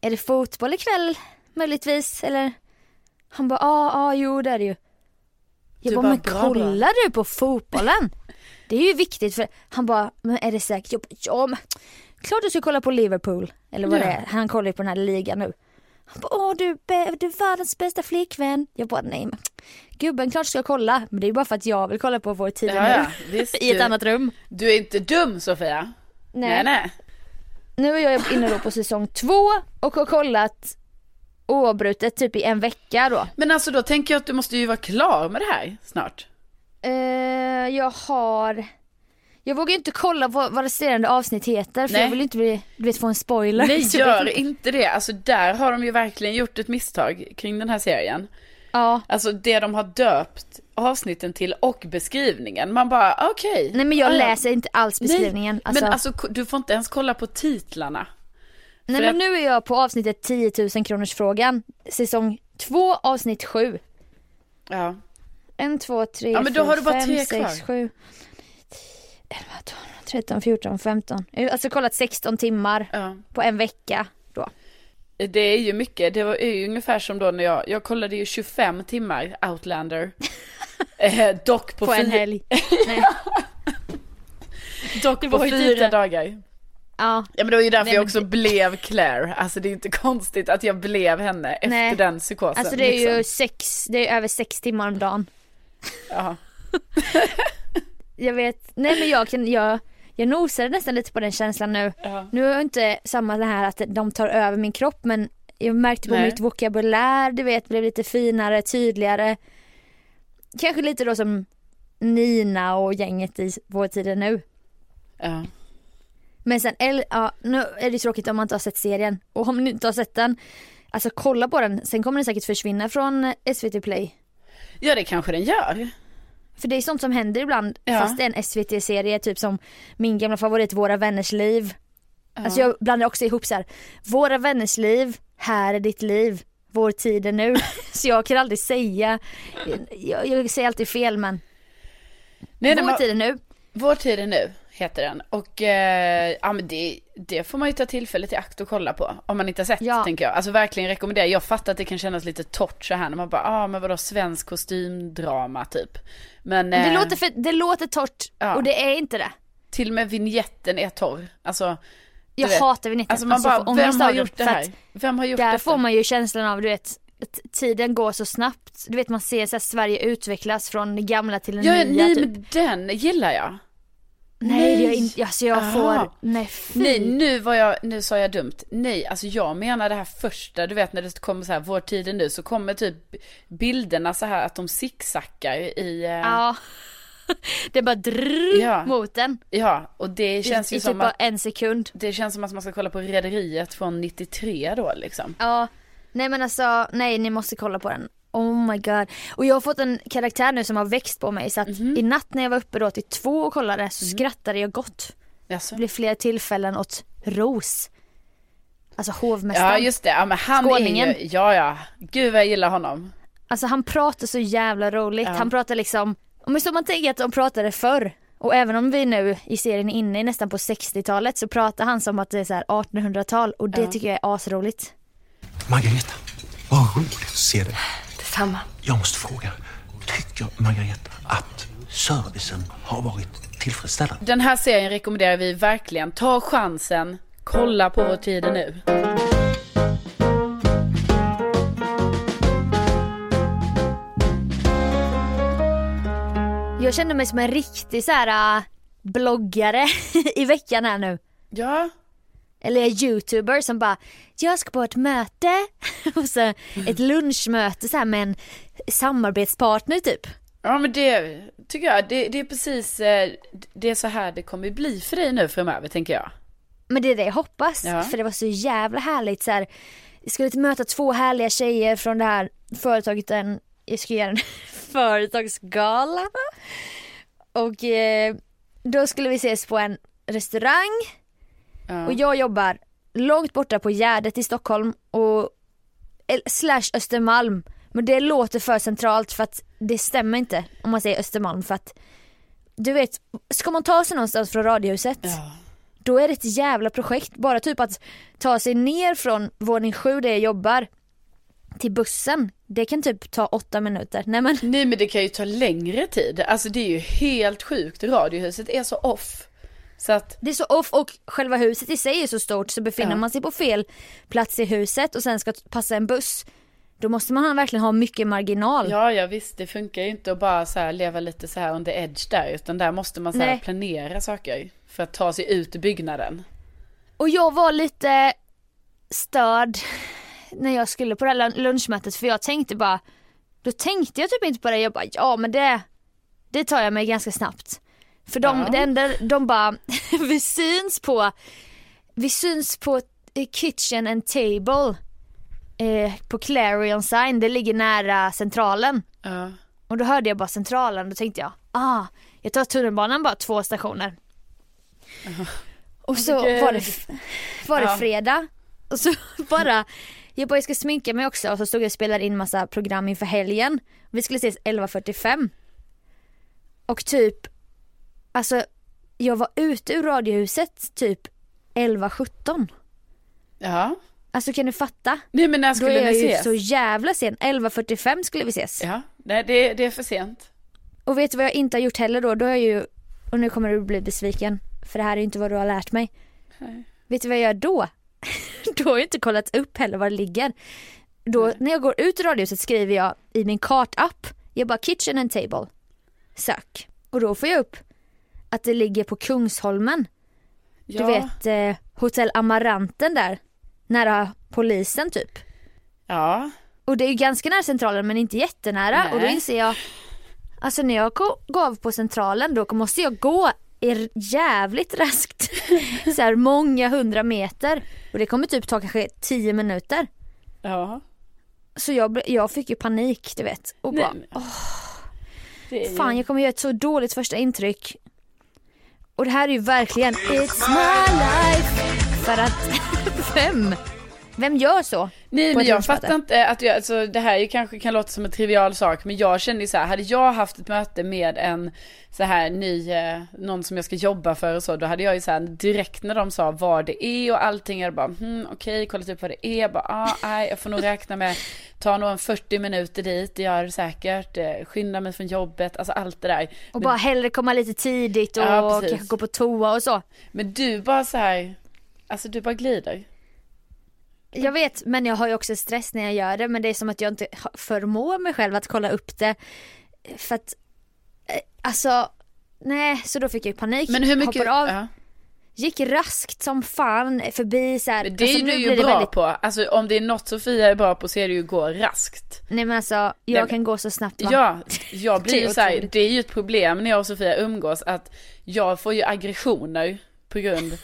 är det fotboll ikväll möjligtvis eller? Han bara ja, ja jo det är det ju. Jag Du bara, bara, men bra, bra." kollar du på fotbollen? <laughs> Det är ju viktigt för han bara, men är det säkert? Jag bara, ja men klart du ska kolla på Liverpool. Eller vad Ja. det är, han kollar ju på den här ligan nu. Han bara, åh du, du är världens bästa flickvän. Jag bara, nej men gubben klart ska jag kolla. Men det är bara för att jag vill kolla på vår tid Ja, nu. ja, <laughs> visst, I ett du- annat rum. Du är inte dum Sofia. Nej nej. Nu är jag inne då på säsong två och har kollat oavbrutet typ i en vecka då. Men alltså då tänker jag att du måste ju vara klar med det här snart. Eh, jag har Jag vågar inte kolla på vad resterande avsnitt heter för Nej. jag vill inte bli, du vet få en spoiler. Nej <laughs> gör inte det. Alltså där har de ju verkligen gjort ett misstag kring den här serien. Ja. Alltså det de har döpt avsnitten till och beskrivningen. Man bara okej. Nej men jag Ah, läser inte alls beskrivningen. Nej, alltså, Men alltså ko- du får inte ens kolla på titlarna. nej för men att- nu är jag på avsnittet 10 000 kronors frågan. Säsong 2 avsnitt 7. Ja. 1, 2, 3, Ja, men då har du bara 5, tre 6, kvar. 7, 11, 12, 13, 14, 15. Jag har alltså kollat 16 timmar ja. på en vecka då. Det är ju mycket. Det var ju ungefär som då när jag, jag kollade ju 25 timmar Outlander. <laughs> eh, dock på, På en helg. <laughs> Dock på ju fyra dagar. Ja. Ja men det var ju därför Nej, jag också det- blev Claire. Alltså det är inte konstigt att jag blev henne efter Nej. den psykosen. Alltså det är ju liksom. sex, det är över sex timmar om dagen. Ja. <laughs> Jag vet, nej men jag kan, jag, jag nosade nästan lite på den känslan nu. Ja. Nu är inte samma det här att de tar över min kropp men jag märkte på Nej. mitt vokabulär, du vet, blev lite finare, tydligare. kanske lite då som Nina och gänget i Vår tid nu. Ja. Men sen, ja, nu är det tråkigt om man inte har sett serien. Och om ni inte har sett den, alltså kolla på den. Sen kommer den säkert försvinna från SVT Play. ja, det kanske den gör. För det är sånt som händer ibland Ja. fast det är en SVT-serie typ som min gamla favorit Våra vänners liv. Alltså jag blandar också ihop så här. Våra vänners liv, här är ditt liv, vår tid är nu. <laughs> så jag kan aldrig säga, jag, jag säger alltid fel men Nej, vår men- tid är nu. Vår tid är nu, heter den. Och eh, ja, men det, det får man ju ta tillfället i akt och kolla på. Om man inte har sett, Ja. tänker jag. Alltså verkligen rekommendera. Jag fattar att det kan kännas lite torrt så här när man bara, ja ah, men vadå svensk kostymdrama typ. Men Det, eh, låter för, det låter torrt Ja. och det är inte det. till och med vignetten är torr. Alltså, Jag vet. hatar vignetten. Alltså man bara, får ångest vem har gjort det här? Vem har gjort Där detta? får man ju känslan av, du vet, att tiden går så snabbt. Du vet man ser så här, Sverige utvecklas från det gamla till det Ja, nya nej typ. men den gillar jag. Nej, nej. jag, in, alltså jag Aha. får, nej fy. Nej, nu var jag, nu sa jag dumt. Nej, alltså jag menar det här första, du vet när det kommer så här, vår tid är nu, så kommer typ bilderna så här att de zigzaggar i, eh, ja. Ja. <laughs> det är bara drrrr Ja. mot den. och det känns I, ju i som typ bara att, en sekund. det känns som att man ska kolla på Rederiet från 93 då liksom. Ja. Nej men alltså, nej ni måste kolla på den. Oh my god. Och jag har fått en karaktär nu som har växt på mig så att Mhm. i natt när jag var uppe då till två och kollade så Mm. skrattade jag gott. Alltså. Det blev flera tillfällen åt Ros. Alltså hovmästaren. Ja just det, ja men han Skåningen. är ju, ja ja, gud vad jag gillar honom. Alltså han pratar så jävla roligt. Ja. Han pratar liksom, om så man tänker att de pratade förr. Och även om vi nu i serien är inne i nästan på 60-talet så pratar han som att det är så här 1800-tal och det Ja. tycker jag är asroligt. Margareta, vad roligt att se dig. Detsamma. Jag måste fråga, tycker Margareta att servicen har varit tillfredsställande? Den här serien rekommenderar vi verkligen, ta chansen, kolla på Vår tid är nu. Jag känner mig som en riktig så här äh, bloggare <laughs> i veckan här nu. Ja, Eller är youtuber som bara, jag ska på ett möte <laughs> och så ett lunchmöte så här med en samarbetspartner typ. Ja men det tycker jag, det, det är precis, eh, det är så här det kommer bli för dig nu framöver tänker jag. Men det är det jag hoppas. Ja. För det var så jävla härligt så här. Jag skulle möta två härliga tjejer från det här företaget. En, jag ska göra en <laughs> företagsgala. Och eh, då skulle vi ses på en restaurang. Ja. Och jag jobbar långt borta på Gärdet i Stockholm och slash Östermalm. Men det låter för centralt för att det stämmer inte om man säger Östermalm för att du vet, ska man ta sig någonstans från radiohuset Ja. då är det ett jävla projekt. Bara typ att ta sig ner från våning sju där jag jobbar till bussen. Det kan typ ta åtta minuter. Nej men Nej men det kan ju ta längre tid, alltså det är ju helt sjukt, radiohuset är så off. Så att, det är så off och själva huset i sig är så stort så befinner Ja. man sig på fel plats i huset och sen ska passa en buss. Då måste man verkligen ha mycket marginal. ja ja visst det funkar ju inte att bara så leva lite så här the edge där, utan där måste man så planera saker för att ta sig ut ur byggnaden. Och jag var lite störd när jag skulle på det här lunchmötet för jag tänkte bara, då tänkte jag typ inte på det, jag bara ja men det, det tar jag mig ganska snabbt. För de, Ja. det enda, de bara, <laughs> vi syns på, vi syns på eh, kitchen and table eh, på Clarion sign, det ligger nära centralen. Ja. Och då hörde jag bara centralen, då tänkte jag, ah, jag tar tunnelbanan bara två stationer. Och så Vilket- var det, var det Ja. fredag och så <laughs> bara, jag bara jag ska sminka mig också och så stod jag och spelade in massa program inför helgen. Vi skulle ses 11.45. Och typ, alltså jag var ute ur radiohuset typ 11.17. ja. Alltså kan du fatta? Nej men när Då skulle är jag ni ju ses? så jävla sen. 11.45 skulle vi ses. Ja, nej det, det är för sent. Och vet du vad jag inte har gjort heller då? Då har jag ju, och nu kommer du bli besviken, för det här är inte vad du har lärt mig. Nej. Vet du vad jag gör då? <laughs> då har jag inte kollat upp heller var det ligger. Då när jag går ut ur radiohuset skriver jag i min kartapp, jag bara kitchen and table. Sök. Och då får jag upp att det ligger på Kungsholmen. Ja. Du vet eh, hotell Amaranten där. Nära polisen typ. Ja. Och det är ju ganska nära centralen men inte jättenära och då Nej. inser jag Alltså när jag gå- går av på centralen då måste jag gå jävligt raskt. <laughs> så här många hundra meter. Och det kommer typ ta kanske tio minuter. Ja. Så jag, jag fick ju panik du vet. Och bara, Nej, men- ju- fan jag kommer göra ett så dåligt första intryck. Och det här är ju verkligen It's my life. För att, <laughs> vem? Vem gör så? Nej men jag fattar inte att jag, alltså det här ju kanske kan låta som en trivial sak men jag kände ju så här, hade jag haft ett möte med en så här ny, eh, någon som jag ska jobba för och så, då hade jag ju så här direkt när de sa vad det är och allting, jag bara hmm, okej, kolla typ vad det är, bara ah, nej, jag får nog räkna med, ta nog en 40 minuter dit, det gör det säkert, eh, skynda mig från jobbet, alltså allt det där. Och Men- bara hellre komma lite tidigt och Ja, kanske gå på toa och så. Men du bara så här, alltså du bara glider. Jag vet men jag har ju också stress när jag gör det men det är som att jag inte förmår mig själv att kolla upp det. För att, eh, alltså, nej så då fick jag ju panik. Men hur mycket, av, ja. gick raskt som fan förbi så här. Det alltså, är nu du ju bra väldigt- på, alltså om det är något Sofia är bra på så är det ju att gå raskt. Nej men alltså jag Nej, men- kan gå så snabbt va? Ja, jag <laughs> blir ju så här, otroligt. det är ju ett problem när jag och Sofia umgås att jag får ju aggressioner på grund,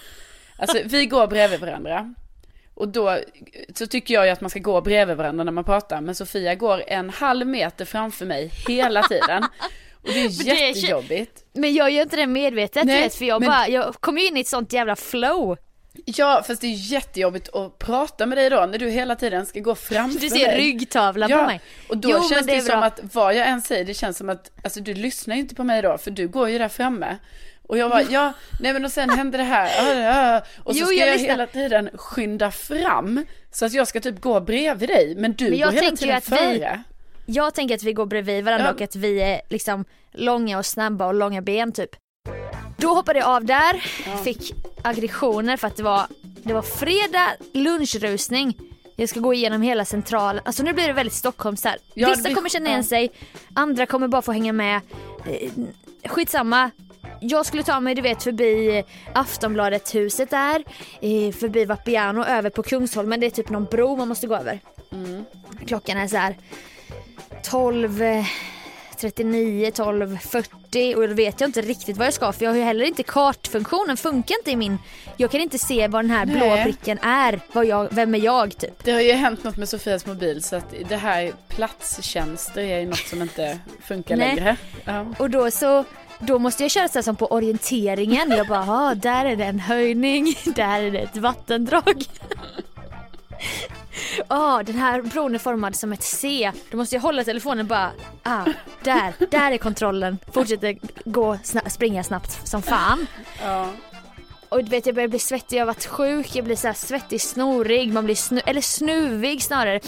alltså vi går bredvid varandra. Och då så tycker jag ju att man ska gå bredvid varandra när man pratar, men Sofia går en halv meter framför mig hela tiden. Och det är <laughs> Men det är- jättejobbigt. Men jag gör inte det medvetet Nej, vet för jag men- bara, jag kommer ju in i ett sånt jävla flow. Ja, fast det är jättejobbigt att prata med dig då, när du hela tiden ska gå framför Du ser mig. ryggtavla på mig. och då Jo, känns det det, som bra. att vad jag än säger, det känns som att, alltså du lyssnar ju inte på mig då, för du går ju där framme. Och jag bara, ja, nej men och sen hände det här, och så Jo, ska jag jag, hela tiden skynda fram, så att jag ska typ gå bredvid dig, men du Men jag går hela tiden att vi- före. Jag tänker att vi går bredvid varandra Ja. och att vi är liksom långa och snabba och långa ben typ. Då hoppade jag av där, fick aggressioner för att det var, det var fredag lunchrusning. Jag ska gå igenom hela centralen, alltså nu blir det väldigt Stockholms här. Ja, Vissa kommer känna igen ja. sig, andra kommer bara få hänga med. Eh, Skitsamma. Jag skulle ta mig du vet förbi Aftonbladet huset där, förbi Vapiano över på Kungsholmen. Det är typ någon bro man måste gå över. Klockan är så här 12 eh, 39, 12, 40 och då vet jag inte riktigt vad jag ska för jag har ju heller inte kartfunktionen, funkar inte i min. Jag kan inte se vad den här blå Nej. pricken är, vad jag, vem är jag typ. Det har ju hänt något med Sofias mobil, så att det här platstjänster är ju något som inte funkar längre. Ja. Och då så då måste jag köra så som på orienteringen. Jag bara, ah, där är det en höjning, <laughs> där är det ett vattendrag. <laughs> Ah, den här bron är formad som ett C. Då måste jag hålla telefonen bara, ah, där, där är kontrollen. Fortsätter gå, sna- springa snabbt som fan. Ja. Och du vet jag börjar bli svettig, jag har varit sjuk, jag blir så svettig, snorig, man blir snu- eller snuvig snarare.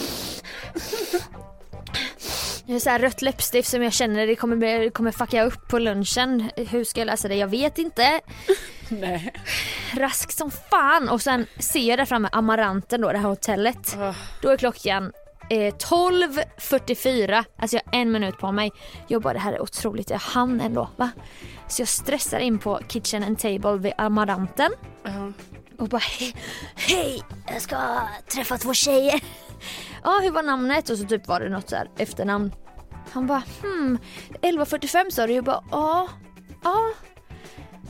Så här rött läppstift som jag känner det kommer, kommer fucka upp på lunchen. Hur ska jag lösa det? Jag vet inte. <laughs> Nej. Rask som fan och sen ser jag där framme Amaranten då, det här hotellet. Åh. Då är klockan eh, 12.44, alltså jag har en minut på mig. Jag bara det här är otroligt, jag hann ändå va? Så jag stressar in på kitchen and table vid Amaranten. Ja. Och bara hej, hej, jag ska träffa två tjejer. Ja, hur var namnet? Och så typ var det något så här efternamn. Han bara hmm, 11.45 sa du? Jag bara ja, ja,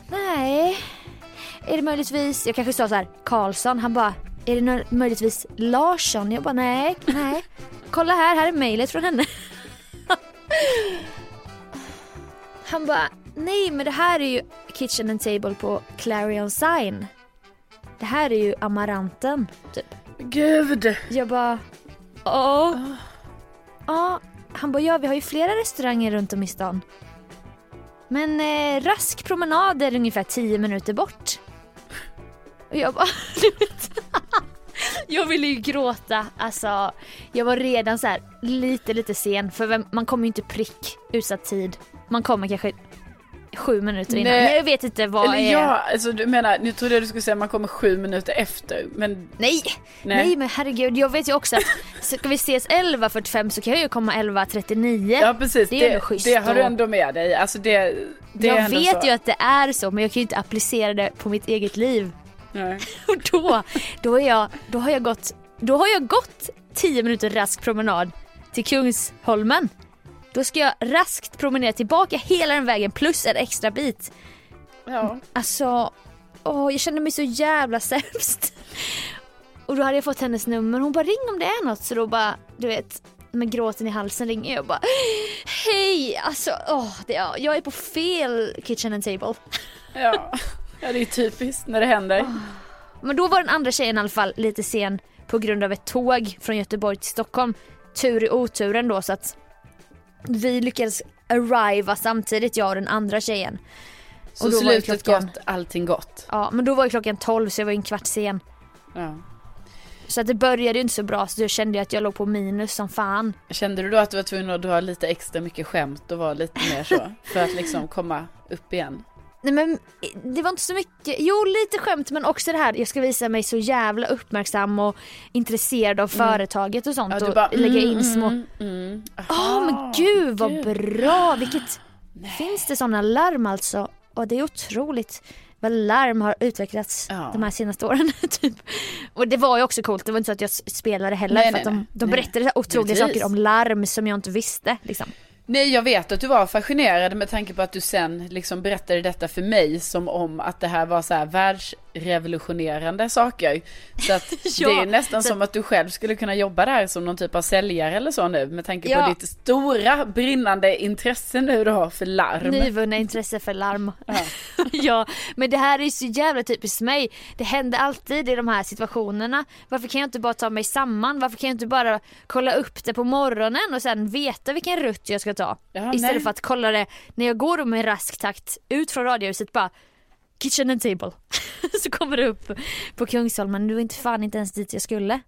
nej. Är det möjligtvis, jag kanske sa så här Karlsson. Han bara, är det möjligtvis Larsson? Jag bara nej, nej. Kolla här, här är mejlet från henne. <laughs> Han bara, nej men det här är ju kitchen and table på Clarion Sign. Det här är ju Amaranten, typ. Gud. Jag bara, ja. Ja, han bara, ja vi har ju flera restauranger runt om i stan. Men eh, rask promenad är ungefär 10 minuter bort. Och jag bara, <laughs> du vet. Jag ville ju gråta, alltså jag var redan så här lite lite sen för man kommer ju inte prick utsatt tid. Man kommer kanske sju minuter innan. Nej. Jag vet inte vad Eller är... ja, alltså du menar, nu trodde jag du skulle säga att man kommer sju minuter efter, men Nej! Nej. Nej men herregud, jag vet ju också att <laughs> ska vi ses 11.45 så kan jag ju komma 11.39. ja precis, det är det, schysst det har du ändå med dig. Alltså det, det jag vet så. ju att det är så men jag kan ju inte applicera det på mitt eget liv. Nej. <laughs> Och då, då, är jag, då, har jag gått, då har jag gått 10 minuter rask promenad till Kungsholmen. Då ska jag raskt promenera tillbaka hela den vägen plus en extra bit. Ja. Alltså, åh, jag kände mig så jävla sämst. Och då hade jag fått hennes nummer. Hon bara ring om det är något. Så då bara, du vet, med gråten i halsen ringer jag och bara Hej! Alltså, åh, det, ja, jag är på fel kitchen and table. Ja. ja, det är typiskt när det händer. Men då var den andra tjejen i alla fall lite sen på grund av ett tåg från Göteborg till Stockholm. Tur i oturen då så att vi lyckades arriva samtidigt jag och den andra tjejen. Så Och då var slutet klockan- gott, allting gott. Ja men då var ju klockan 12 så jag var ju en kvart sen. Ja. Så att det började ju inte så bra så då kände jag att jag låg på minus som fan. Kände du då att du var tvungen att dra lite extra mycket skämt och vara lite mer så? <laughs> För att liksom komma upp igen? Nej men det var inte så mycket, jo lite skämt men också det här jag ska visa mig så jävla uppmärksam och intresserad av företaget och sånt Ja, och bara, lägga mm, in små mm, mm. Aha, men gud vad gud. bra! Vilket... Finns det sådana larm alltså? Och det är otroligt vad larm har utvecklats Ja. de här senaste åren. <laughs> typ. Och det var ju också coolt, det var inte så att jag spelade heller Nej, för nej, att de, nej. de Nej. berättade otroliga saker om larm som jag inte visste. Liksom. Nej, jag vet att du var fascinerad med tanke på att du sen liksom berättade detta för mig som om att det här var så här världsrevolutionerande saker. Så att <laughs> Ja, det är nästan så- som att du själv skulle kunna jobba där som någon typ av säljare eller så nu med tanke Ja. på ditt stora brinnande intresse nu då för larm. Nyvunna intresse för larm. <laughs> Ja. <laughs> ja, men det här är så jävla typiskt mig. Det händer alltid i de här situationerna. Varför kan jag inte bara ta mig samman? Varför kan jag inte bara kolla upp det på morgonen och sen veta vilken rutt jag ska ta? Ja, Istället nej. för att kolla det när jag går med rask takt ut från radiohuset bara Kitchen and table. <laughs> så kommer det upp på Kungsholmen. Du var inte fan inte ens dit jag skulle.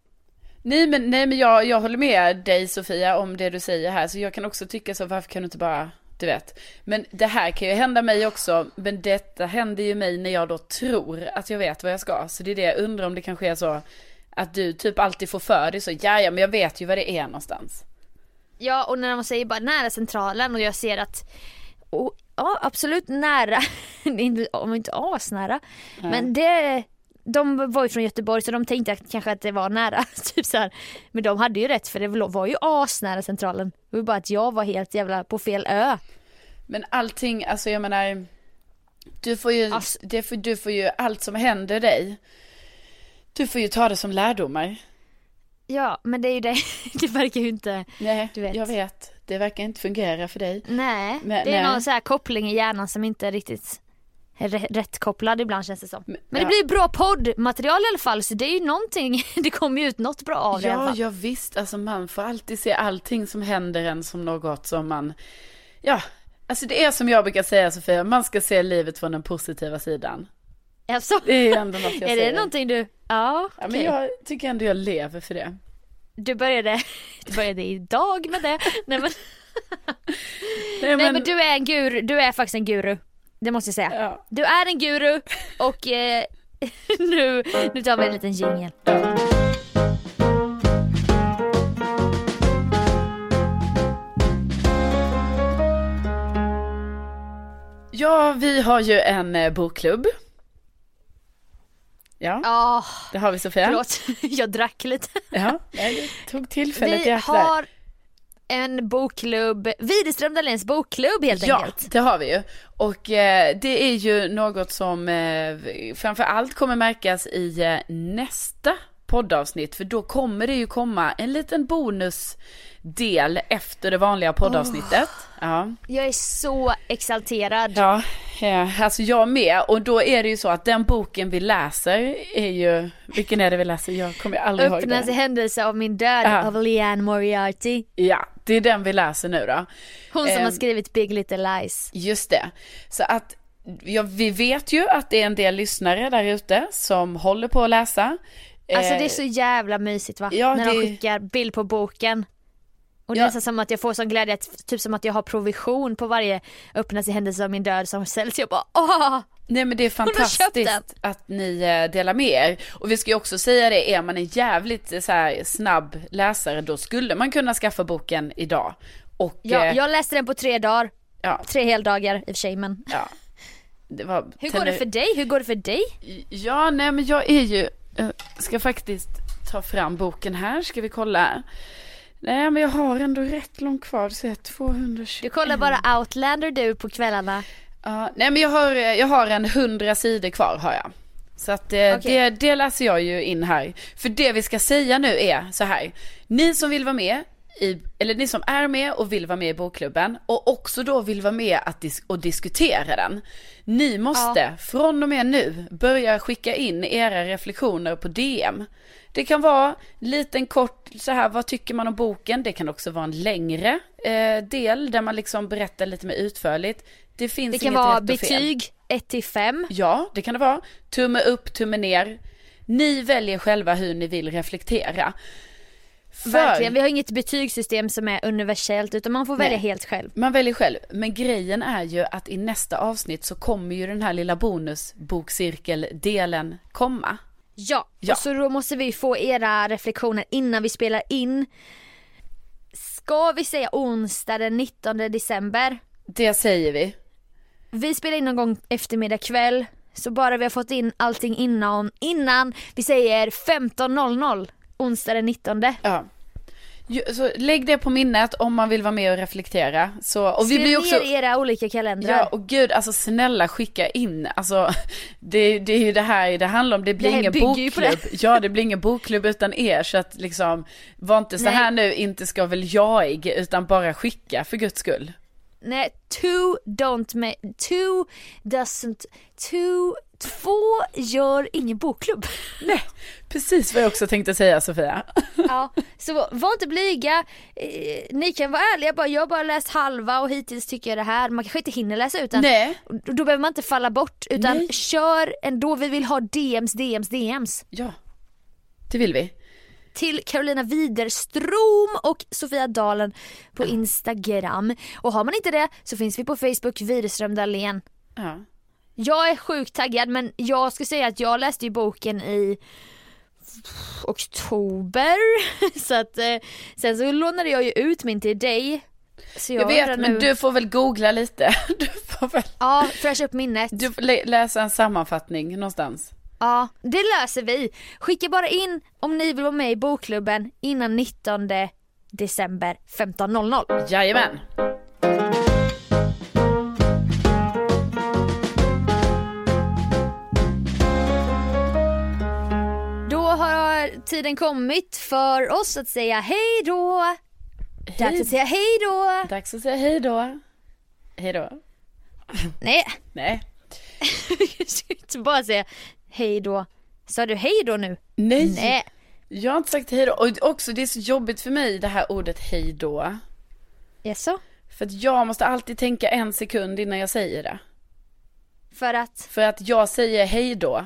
Nej men, nej, men jag, jag håller med dig Sofia om det du säger här. Så jag kan också tycka så, varför kan du inte bara, du vet. Men det här kan ju hända mig också. Men detta händer ju mig när jag då tror att jag vet vad jag ska. Så det är det jag undrar om det kanske är så att du typ alltid får för dig så, ja ja men jag vet ju vad det är någonstans. Ja och när man säger bara nära centralen och jag ser att och, Ja absolut nära, <laughs> om inte asnära. Men det, de var ju från Göteborg så de tänkte att, kanske att det var nära. <laughs> typ så här. Men de hade ju rätt för det var ju asnära centralen. Det var bara att jag var helt jävla på fel ö. Men allting, alltså jag menar, du får ju, Ass- det får, du får ju allt som händer dig. Du får ju ta det som lärdomar. Ja men det är ju det, <laughs> det verkar ju inte, Nej, Du vet. jag vet. Det verkar inte fungera för dig. nej. Men- det är nej. någon så här koppling i hjärnan som inte är riktigt är rä- rätt kopplad ibland känns det som. Men det ja. blir bra poddmaterial i alla fall så det är ju någonting, <laughs> det kommer ju ut något bra av det i alla Ja, fall. ja visst. Alltså man får alltid se allting som händer en som något som man, ja, alltså det är som jag brukar säga Sofia, man ska se livet från den positiva sidan. Alltså, Det är ändå något <laughs> jag är säger. det någonting du, ja, Ja, men jag tycker ändå jag lever för det. Du började, du började idag med det. Nej men, <laughs> Nej, nej, men du är en guru, du är faktiskt en guru. Det måste jag säga. Ja. Du är en guru och eh, <laughs> nu, nu tar vi en liten jingel. ja, vi har ju en eh, bokklubb. Ja, Ja, det har vi Sofia. förlåt. <laughs> Jag drack lite. Ja, jag tog tillfället i Vi akt har en bokklubb, Widerström Dahléns bokklubb helt Ja, enkelt. det har vi ju. Och eh, det är ju något som eh, framför allt kommer märkas i eh, nästa poddavsnitt. För då kommer det ju komma en liten bonusdel efter det vanliga poddavsnittet. Ja. Jag är så exalterad. Ja, eh, alltså jag med. Och då är det ju så att den boken vi läser är ju, vilken är det vi läser? Jag kommer aldrig ihåg Öppnas det. händelse av min död Ja. av Leanne Moriarty. Ja, det är den vi läser nu då. Hon som Ehm. har skrivit Big Little Lies. Just det. Så att ja, vi vet ju att det är en del lyssnare där ute som håller på att läsa. Alltså Eh, det är så jävla mysigt va? ja, När de det- skickar bild på boken. Och det är nästan som att jag får sån glädje, att, typ som att jag har provision på varje öppnas i händelse av min död som säljs. Jag bara åh! Nej men det är fantastiskt att ni eh, delar med er. Och vi ska ju också säga det, är man en jävligt eh, så här, snabb läsare då skulle man kunna skaffa boken idag. Och Ja, eh, jag läste den på tre dagar. ja, Tre heldagar i och för sig men. ja. Var Hur går det för dig? Hur går det för dig? Ja, nej men jag är ju, eh, ska faktiskt ta fram boken här, ska vi kolla. Nej men jag har ändå rätt långt kvar, så 220. Du kollar bara Outlander du på kvällarna. Ja, nej men jag har, jag har en hundra sidor kvar har jag. Så att eh, Okej. det, det läser jag ju in här. För det vi ska säga nu är så här. Ni som vill vara med i, eller ni som är med och vill vara med i bokklubben och också då vill vara med att dis- och diskutera den. Ni måste från och med nu börja skicka in era reflektioner på DM. Det kan vara liten kort så här, vad tycker man om boken? Det kan också vara en längre eh, del där man liksom berättar lite mer utförligt. Det finns Det kan inget vara rätt betyg 1 till 5. Ja, det kan det vara. Tumme upp, tumme ner. Ni väljer själva hur ni vill reflektera. För Verkligen, vi har inget betygssystem som är universellt utan man får välja Nej. helt själv. man väljer själv. Men grejen är ju att i nästa avsnitt så kommer ju den här lilla bonusbokcirkeldelen komma. Ja, Ja. och så då måste vi få era reflektioner innan vi spelar in. Ska vi säga onsdag den 19 december? Det säger vi. Vi spelar in någon gång eftermiddag kväll. Så bara vi har fått in allting innan, innan vi säger 15.00 onsdag den 19. Ja. Så lägg det på minnet om man vill vara med och reflektera. Så, och vi Skriv blir också... ner era olika kalendrar. Ja och gud alltså snälla skicka in, alltså det, det är ju det här det handlar om, det blir Det ingen bokklubb. Ja det blir ingen bokklubb utan er så att liksom, var inte så Nej. här nu, inte ska väl jag, utan bara skicka för guds skull. Nej, two don't ma- two doesn't, two, två gör ingen bokklubb. <laughs> Nej, precis vad jag också tänkte säga Sofia. <laughs> Ja, så var inte blyga. Eh, ni kan vara ärliga bara, jag har bara läst halva och hittills tycker jag det här. Man kanske inte hinner läsa ut den. Nej. Då då behöver man inte falla bort utan Nej. kör ändå. Vi vill ha DMs, DMs, DMs. Ja, det vill vi. Till Carolina Widerström och Sofia Dalen på Instagram. Och har man inte det så finns vi på Facebook, Widerström Dahlén. Ja. Jag är sjukt taggad men jag ska säga att jag läste ju boken i oktober. <laughs> Så att eh, sen så lånade jag ju ut min till dig. Så Jag har vet, men nu. du får väl googla lite. <laughs> Du får väl, Ja, fräscha upp minnet. du får lä- läsa en sammanfattning någonstans. Ja, det löser vi. Skicka bara in om ni vill vara med i bokklubben innan 19 december 15.00. Jajamän. Tiden kommit för oss att säga hej då. Dags att säga hej då. Dags att säga hej då. Hej då. Nej, Nej. <laughs> jag ska inte bara säga hej då. Sa du hej då nu? Nej. Nej. Jag har inte sagt hej då. Och också det är så jobbigt för mig det här ordet hej då. Jaså? För att jag måste alltid tänka en sekund innan jag säger det. För att? För att jag säger hej då.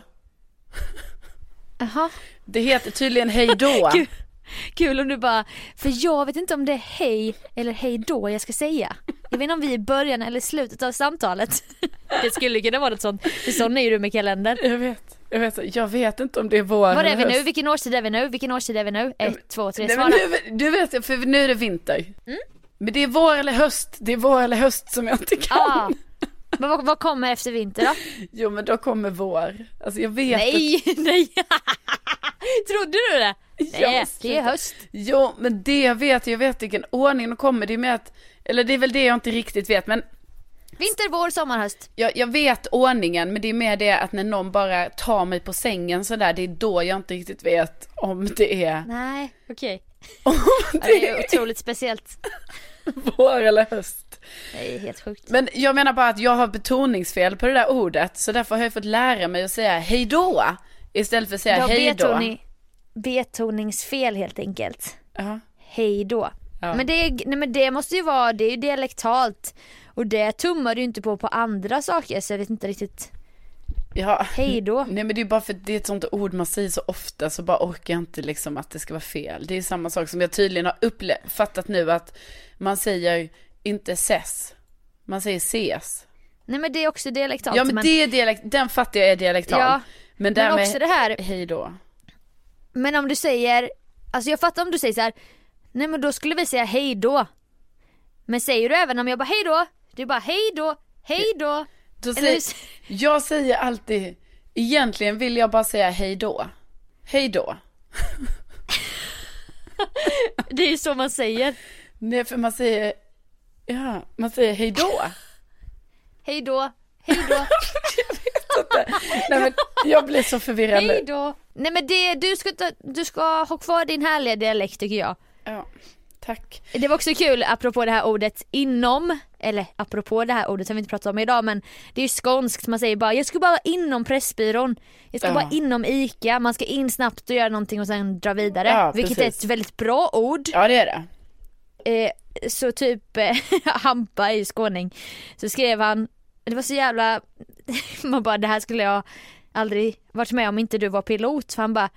Jaha. Det heter tydligen hej då. <laughs> Kul. Kul om du bara, för jag vet inte om det är hej eller hej då jag ska säga. Jag vet inte om vi är i början eller slutet av samtalet. <laughs> Det skulle kunna vara något sånt, för sån är ju du med kalendern. Jag vet. Jag vet, jag vet inte om det är vår Var är vi nu? Vilken årstid är vi nu? Vilken årstid är vi nu? Ett, två, tre, svara. nu, du vet, för nu är det vinter. Mm. Men det är vår eller höst. Det är vår eller höst som jag inte kan. Ah. Men vad, vad kommer efter vinter då? Jo men då kommer vår. Alltså jag vet Nej, <laughs> nej. Trodde du det? Nej, det är höst. Jo men det jag vet, jag vet vilken ordning de kommer. Det är med att, eller det är väl det jag inte riktigt vet. Men Vinter, vår, sommar, höst. jag, jag vet ordningen. Men det är mer det att när någon bara tar mig på sängen sådär. Det är då jag inte riktigt vet om det är, Nej, okej. <laughs> om Ja, det det är är otroligt speciellt. <laughs> vår eller höst. Det är helt sjukt. Men jag menar bara att jag har betoningsfel på det där ordet. Så därför har jag fått lära mig att säga hej då. Istället för att säga Du har hej då. betoning, betoningsfel helt enkelt. Ja. Hej då. Ja. Men, det, nej, men det måste ju vara, det är ju dialektalt. Och det tummar du inte på på andra saker så jag vet inte riktigt. Ja. Hej då. Nej men det är bara för att det är ett sånt ord man säger så ofta så bara orkar jag inte liksom att det ska vara fel. Det är samma sak som jag tydligen har upple- fattat nu att man säger inte ses. Man säger ses. Nej men det är också dialektalt. Ja men, det är dialekt, den fattar jag är dialektal. Ja, men där men med också det här, hej då. men om du säger, alltså jag fattar om du säger så här. nej men då skulle vi säga hej då. Men säger du även om jag bara hej då, det är bara hej då, hej då. Då Eller säger, hur- jag säger alltid, egentligen vill jag bara säga hej då. Hej då. <laughs> Det är ju så man säger. Nej, för man säger, ja, man säger hej då. Hej då, hej då, <laughs> Nej, men jag blir så förvirrad hej nu. då. Nej men det, du ska, du ska ha kvar din härliga dialekt tycker jag. Ja, tack. Det var också kul apropå det här ordet inom, eller apropå det här ordet som vi inte pratar om idag men det är ju skånskt, man säger bara jag ska bara inom Pressbyrån, jag ska Ja. bara inom ICA, man ska in snabbt och göra någonting och sen dra vidare. Ja, vilket är ett väldigt bra ord. Ja, det är det. Eh, så typ eh, <laughs> Hampa ju skåning, så skrev han, det var så jävla, <laughs> man bara det här skulle jag aldrig varit med om inte du var pilot. För han bara,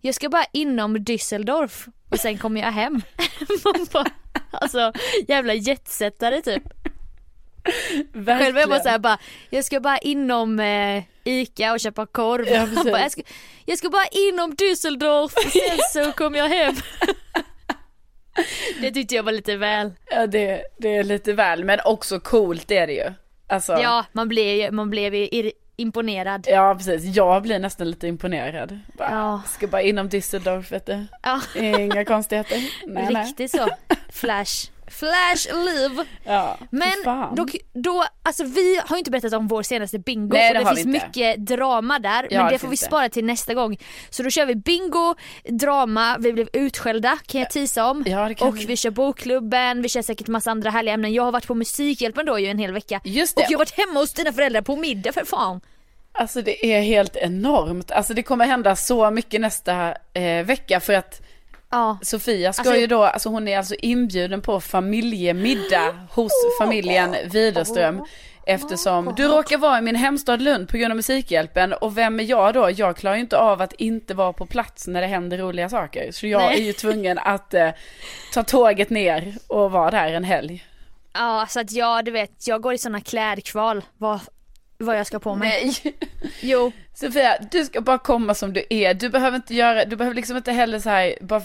jag ska bara inom Düsseldorf och sen kommer jag hem. <laughs> man bara, alltså jävla jetsättare typ. Verkligen. Själv är jag bara såhär bara, jag ska bara inom eh, ICA och köpa korv. Ja, bara, jag, ska, jag ska bara inom Düsseldorf och sen så kommer jag hem. <laughs> det tyckte jag var lite väl. Ja, det, det är lite väl, men också coolt är det ju. Alltså, Ja, man blev ju, man blev ju imponerad. ja precis. Jag blir nästan lite imponerad. Bara, Ja. Ska bara inom Düsseldorf, vet du. Ja, Inga konstigheter. <laughs> Nej, nej. riktigt så. Flash. Flash live. Ja, Men då, då, alltså vi har ju inte berättat om vår senaste bingo Nej, och det det, finns mycket drama där Ja, men det det får vi spara till nästa gång. Så då kör vi bingo, drama, vi blev utskällda kan jag tisa om. Ja, och vi. vi. kör bokklubben, vi kör säkert massa andra härliga ämnen. Jag har varit på Musikhjälpen då ju en hel vecka. Just Och det. jag har varit hemma hos dina föräldrar på middag för fan. Alltså det är helt enormt. Alltså det kommer hända så mycket nästa eh, vecka för att Ja. Sofia ska Alltså- ju då, alltså hon är alltså inbjuden på familjemiddag hos familjen Widerström. Eftersom du råkar vara i min hemstad Lund på grund av Musikhjälpen och vem är jag då? Jag klarar ju inte av att inte vara på plats när det händer roliga saker. Så jag Nej. är ju tvungen att eh, ta tåget ner och vara där en helg. Ja så att jag, du vet, jag går i såna klädkval vad, vad jag ska på mig. Nej. <laughs> Jo, Sofia, du ska bara komma som du är. Du behöver inte göra, du behöver liksom inte heller så här, bara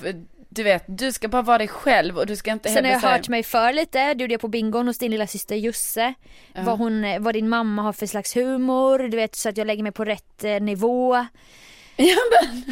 du vet, du ska bara vara dig själv och du ska inte Sen har heller jag så här, hört mig för lite, du gjorde jag på bingon hos din lilla syster Jusse. Vad, hon, vad din mamma har för slags humor, du vet så att jag lägger mig på rätt eh, nivå. <laughs> Ja, men,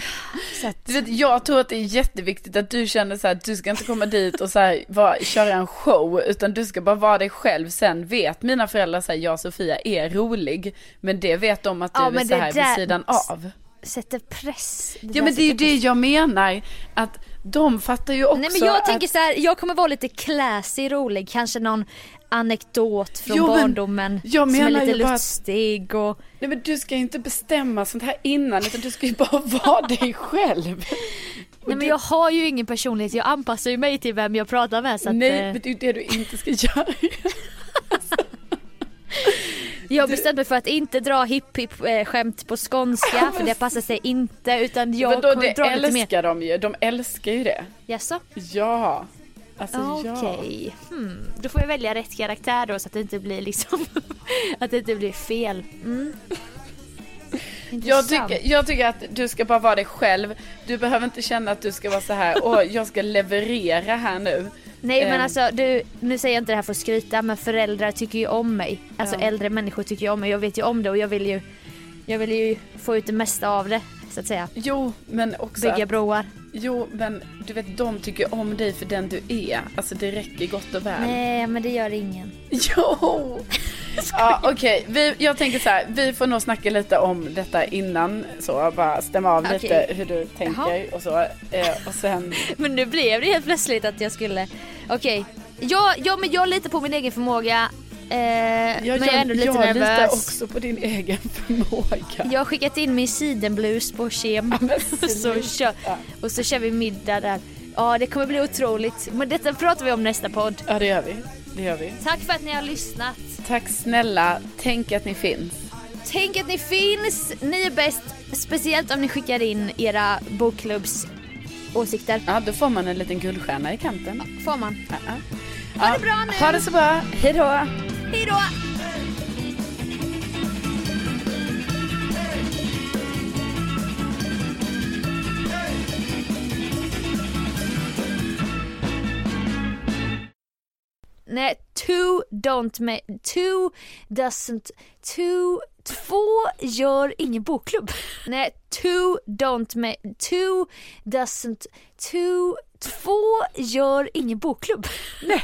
du vet, jag tror att det är jätteviktigt att du känner så här, att du ska inte komma dit och så här, vara, köra en show, utan du ska bara vara dig själv. Sen vet mina föräldrar så här, jag och Sofia är rolig, men det vet de att du Ja, är så det här vid sidan av. sätter press. Ja men det är ju det jag menar, att de fattar ju också Nej men jag att... tänker så här, jag kommer vara lite classy rolig, kanske någon anekdot från Jo, men barndomen som är lite bara lustig och Nej men du ska ju inte bestämma sånt här innan, utan du ska ju bara <laughs> vara dig själv. Nej men jag har ju ingen personlighet, jag anpassar ju mig till vem jag pratar med så att, Nej, eh, men det är ju det du inte ska göra. <laughs> Jag har bestämt mig för att inte dra hipp hipp eh, skämt på skånska för det passar sig inte utan <laughs> jag Vadå, kommer det dra lite mer. älskar de ju, de älskar ju det. Jaså? Ja. Alltså ja. Okej, hmm. då får jag välja rätt karaktär då så att det inte blir liksom <laughs> att det inte blir fel. Mm. Jag Intressant. tycker, jag tycker att du ska bara vara dig själv. Du behöver inte känna att du ska vara så här, åh jag ska leverera här nu. Nej men Ehm. alltså du, nu säger jag inte det här för att skryta men föräldrar tycker ju om mig. Alltså Ja. äldre människor tycker ju om mig, jag vet ju om det och jag vill ju Jag vill ju få ut det mesta av det så att säga. Jo, men också Bygga broar. jo, men du vet de tycker om dig för den du är. Alltså det räcker gott och väl. Nej men det gör ingen. <laughs> Jo! Ja, okej. Vi- Jag tänker så här, vi får nog snacka lite om detta innan, så bara stämma av Okej. lite hur du tänker och så. Eh, och sen, <laughs> Men nu blev det helt plötsligt att jag skulle, okej. Ja, ja men jag litar på min egen förmåga. Eh, men jag är ändå lite jag litar nervös. också på din egen <laughs> förmåga. Jag har skickat in min sidenblus på kem. men <laughs> så kör, och så kör vi middag där. Ja det kommer bli otroligt. Men detta pratar vi om nästa podd. Ja, det gör vi. Det gör vi. Tack för att ni har lyssnat. Tack snälla, tänk att ni finns. Tänk att ni finns. Ni är bäst. Speciellt om ni skickar in era bokklubbs åsikter. Ja, då får man en liten guldstjärna i kanten. Får man. Ja, ja. Ha det bra nu. Ha det så bra, hejdå! Hej då! Nej, two don't make, two doesn't, two, två gör ingen bokklubb. Nej, two don't make, two doesn't, two, Två gör ingen bokklubb. Nej.